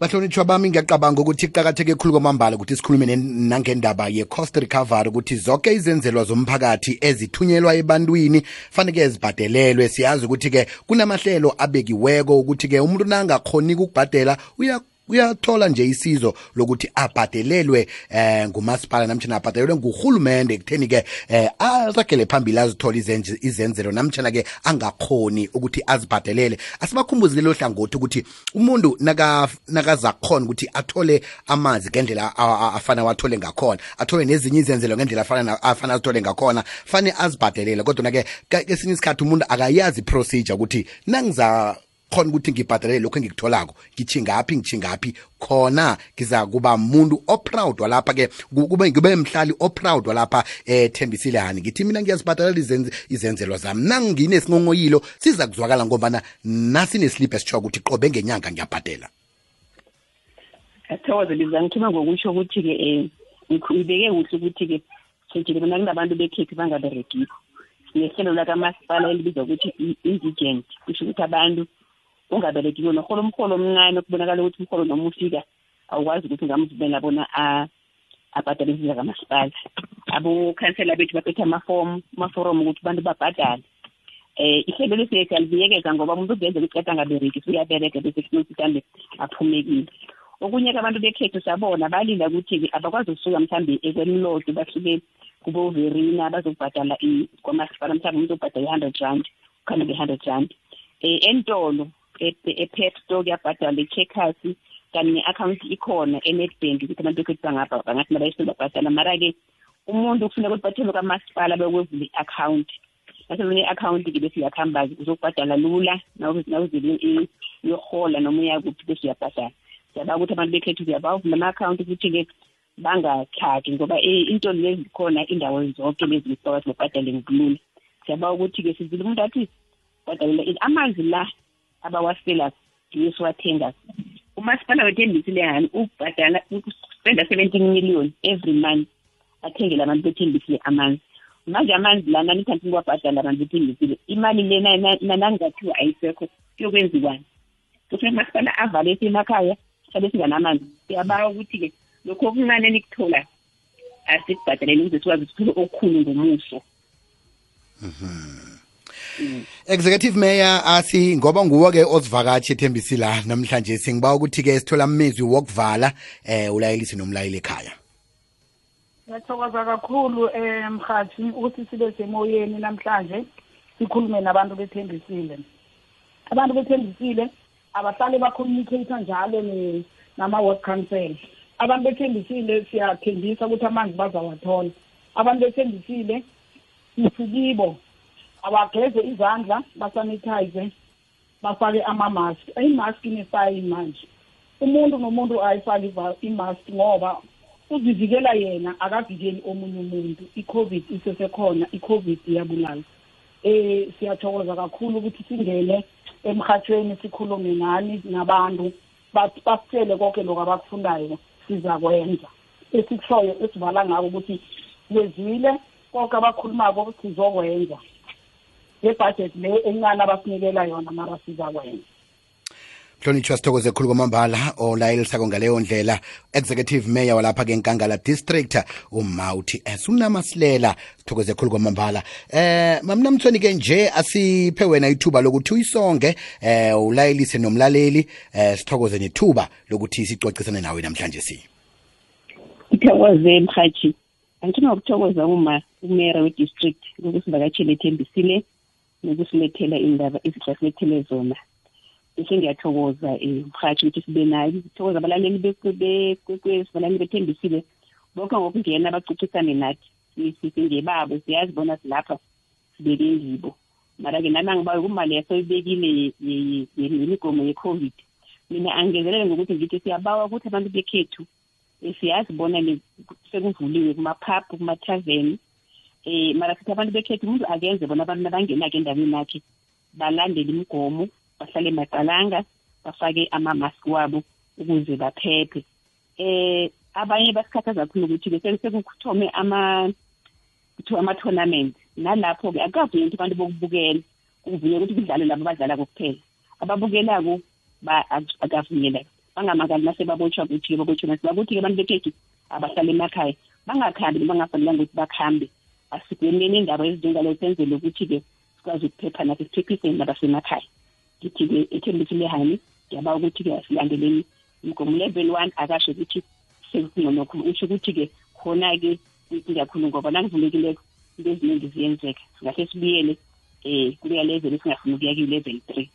Bahlonitshwa bami ngiyacabanga ukuthi kuqakatheke khulu kwamambala ukuthi sikhulume nen- nangendaba ye-cost recovery ukuthi zonke izenzelwa zomphakathi ezithunyelwa ebantwini faneke zibhadelelwe. Siyazi ukuthi-ke kunamahlelo abekiweko ukuthi-ke umuntu nangakhoni ukubhadela uya uyathola nje isizo lokuthi abhadelelwe eh ngumasipala namtshana abhadelelwe ngurhulumende ekutheni-ke eh aragele phambili azithole izenz- izenzelo namtshana-ke angakhoni ukuthi azibhadelele. Asibakhumbuzile lo hlangothi ukuthi umuntu naka- nakazakhona ukuthi athole amanzi ngendlela afana wathole ngakhona athole nezinye izenzelo ngendlela afana afana azithole ngakhona fane azibhadelele. Kodwa-ke kesinye isikhathi umuntu akayazi procedure ukuthi nangiza khona ukuthi ngibhadalele lokhu engikutholako. Ngithingaphi ngithingaphi khona ngiza kuba muntu oproud walapha-ke ku- kube ngibe mhlali oproud walapha eh thembisile hani. Ngithi mina ngiyazibhadalela izenz- izenzelwa zami. Nanginesingongoyilo siza kuzwakala ngobana nasinesiliphu esitsho ukuthi qobe ngenyanga ngiyabhadela. Athokoze biza ngithuma ngokusho ukuthi-ke um ngibeke kuhle ukuthi-ke sejile bona kunabantu bekhethu bangaberegiko. Sinehlelo lakamasipala elibizwa ukuthi i-indigent. Kusho ukuthi abantu ungaberegiko norhola umholo omncane kubonakala ukuthi umholo noma ufika awukwazi ukuthi ungamvumela bona a- abhadale izinto zakamasipala abokhansela bethu baphethe amafomu amaforomu ukuthi abantu babhadale. Eh ihlelo lesi siyalibiyekeza ngoba umuntu kuyenzeka ukuthi kade angabereki uyabereka bese kufuna ukuthi mhlawumbe aphumekile okunye-ke abantu bekhethu sabona balinda ukuthi-ke abakwazi ukusuka mhlawumbe ekwemlodo basuke kubo-verina bazokubhadala i- kwamasipala mhlawumbe umuntu obhadala i-hundred rand ukhamba nge-hundred rand. Um entolo e- e-pep store kuyabhadala i-checkers kanti ne-akhawunti ikhona e-netbank ukuthi abantu bekhethu bangapha bangathi nabayisolo babhadala mara-ke umuntu kufuneka ukuthi bathole kwamasipala bekwevula i-akhawunti nasebone i-akhawunti-ke bese uyakuhamba-ke uzokubhadala lula nawuzele uyohola noma uyakuphi bese uyabhadala. Siyabaka ukuthi abantu bekhethu kuyabavula ama-akhawunti futhi-ke bangakhagi ngoba eh, into lezi khona indawo zonke lezi bakwazi babhadale ngokulula. Siyabaka ukuthi-ke sizile umuntu athi bhadalela ini amanzi la abawasela ndiye siwathenga umasipala wethembisile hani ubhadala spenda seventeen million every month athengele abantu bethembisile amanzi manje amanzi lana nithanti ngiwabhadala abantu bethembisile imali lena nangathiwa ayisekho kuyokwenziwani? Kufuneka umasipala avale emakhaya sabe singanamanzi siyabawa ukuthi-ke lokhu okuncane nikuthola asikubhadaleni ukuze sikwazi sithole okukhulu ngomuso. Executive mayor asi ngoba nguwo-ke ozivakatshi ethembisi la namhlanje singiba ukuthi-ke sithola amezwi wokuvala eh ulayelisi nomlayeli ekhaya. Ngiyathokoza kakhulu um mhathi ukuthi sibe semoyeni namhlanje sikhulume nabantu bethembisile. Abantu bethembisile abahlale bacommunicate njalo nama-work council. Abantu bethembisile siyathembisa ukuthi amanzi bazawathola. Abantu bethembisile sithi kibo abageze izandla basanitize bafake ama-mask. Imask inesayi manje. Umuntu nomuntu ayifake iva- imask ngoba uzivikela yena akavikeli omunye umuntu. I-covid isesekhona i-covid iyabulala. Eh siyathokoza kakhulu ukuthi singene emhathweni sikhulume nani nabantu bas- basitshele konke lokhu abakufundayo sizakwenza. Esikushoyo esivala ngako ukuthi kwezwile konke abakhulumako sizokwenza. Ngebhajethi le encane abasinikela yona mara sizakwenza hlonitshwa sithokoze khulu kwamambala olayelisako ngaleyo ndlela. Executive mayor walapha-ke enkangala district uma uthi esunamasilela. Sithokoze khulu kwamambala. Eh mamnamthweni-ke nje asiphe wena ithuba lokuthi uyisonge eh ulayelise nomlaleli eh sithokoze nethuba lokuthi sicocisane nawe namhlanje si. Ngithokoze mhathi angithina ngokuthokoza uma umera we-district ngokusivakatshela ethembisile. Nokusilethela indaba ezihlasilethele zona. Bese ngiyathokoza um mhathi ukuthi sibe nayo thokoza abalaleli bekwesibalaleli bethembisile. Bonke ngokungena bacocisane nathi. Singebabo siyazi bona silapha sibeke ngibo mara-ke nami angibayo kumali yasoyibekile yemigomo ye-covid. Mina angezelele ngokuthi ngithi siyabawa ukuthi abantu bekhethu um siyazi bona sekuvuliwe kumaphapu kumathaveni um mara sithi abantu bekhethu umuntu akenze bona abantu nabangena-ke endaweni yakhe balandele imigomo bahlale macalanga bafake amamaski wabo ukuze baphephe. Um abanye basikhathaza kakhulu ukuthi-ke sekuthome kuthiwa ama-tournament. Nalapho-ke akukavunyelwa ukuthi abantu bokubukela kuvunyelwa ukuthi kudlale labo abadlala kokuphela. Ababukelako akavunyelwa. Bangamakali mase babotshwa ukuthi-ke babotshwa nasi bakuthi-ke abantu bekhethu abahlala emakhaya bangakhambi noma bangafanelanga ukuthi bakhambe. Asigwemeni indaba ezinjengalo senzele ukuthi-ke sikwazi ukuphepha naso siphephiseni nabasemakhaya ngithi-ke ethembisile hani ngiyabawa ukuthi-ke asilandeleni umgomo level one akasho ukuthi sekungconokhulu usho ukuthi-ke khona-ke ingakhulu ngoba nakuvulekileko into eziningi ziyenzeka singahle sibuyele um kuleya level esingafuni ukuya kiyi-level three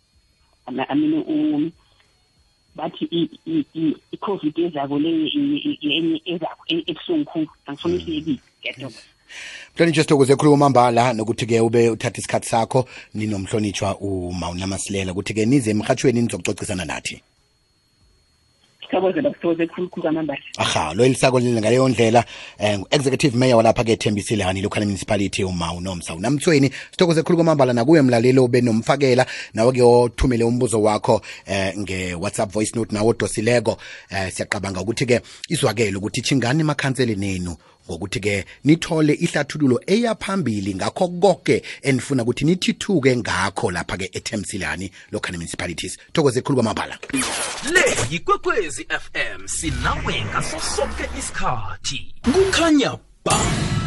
amine bathi i-covid ezako le enye ezako ebuhlungu khulu angifuni isiyekile ngiyathokoza mhlonitshwa sithokoze khuluma mambala nokuthi-ke ube uthatha isikhathi sakho ninomhlonitshwa umawunamasilela ukuthi-ke nize emhathweni nizokucocisana nathi. Sithokoze bakuthokoze khulukhulu kwamambala. Aha lo elisako lile ngaleyo ndlela um executive mayor walapha-ke ethembisile hani local municipality uma unomsa unamthweni sithokoze khulu kwamambala nakuye mlaleli obe nomfakela nawe-ke othumele umbuzo wakho eh nge-whatsapp voice note nawo odosileko. Eh siyaqabanga ukuthi-ke izwakele ukuthi chingani emakhanseli nenu ngokuthi-ke nithole ihlathululo eyaphambili ngakho konke enifuna ukuthi nithithuke ngakho lapha-ke ethemsilani local municipalities thokoze khulu kwamabhala le yikwekwezi fm sinawe ngaso sonke isikhathi. Kukhanya ba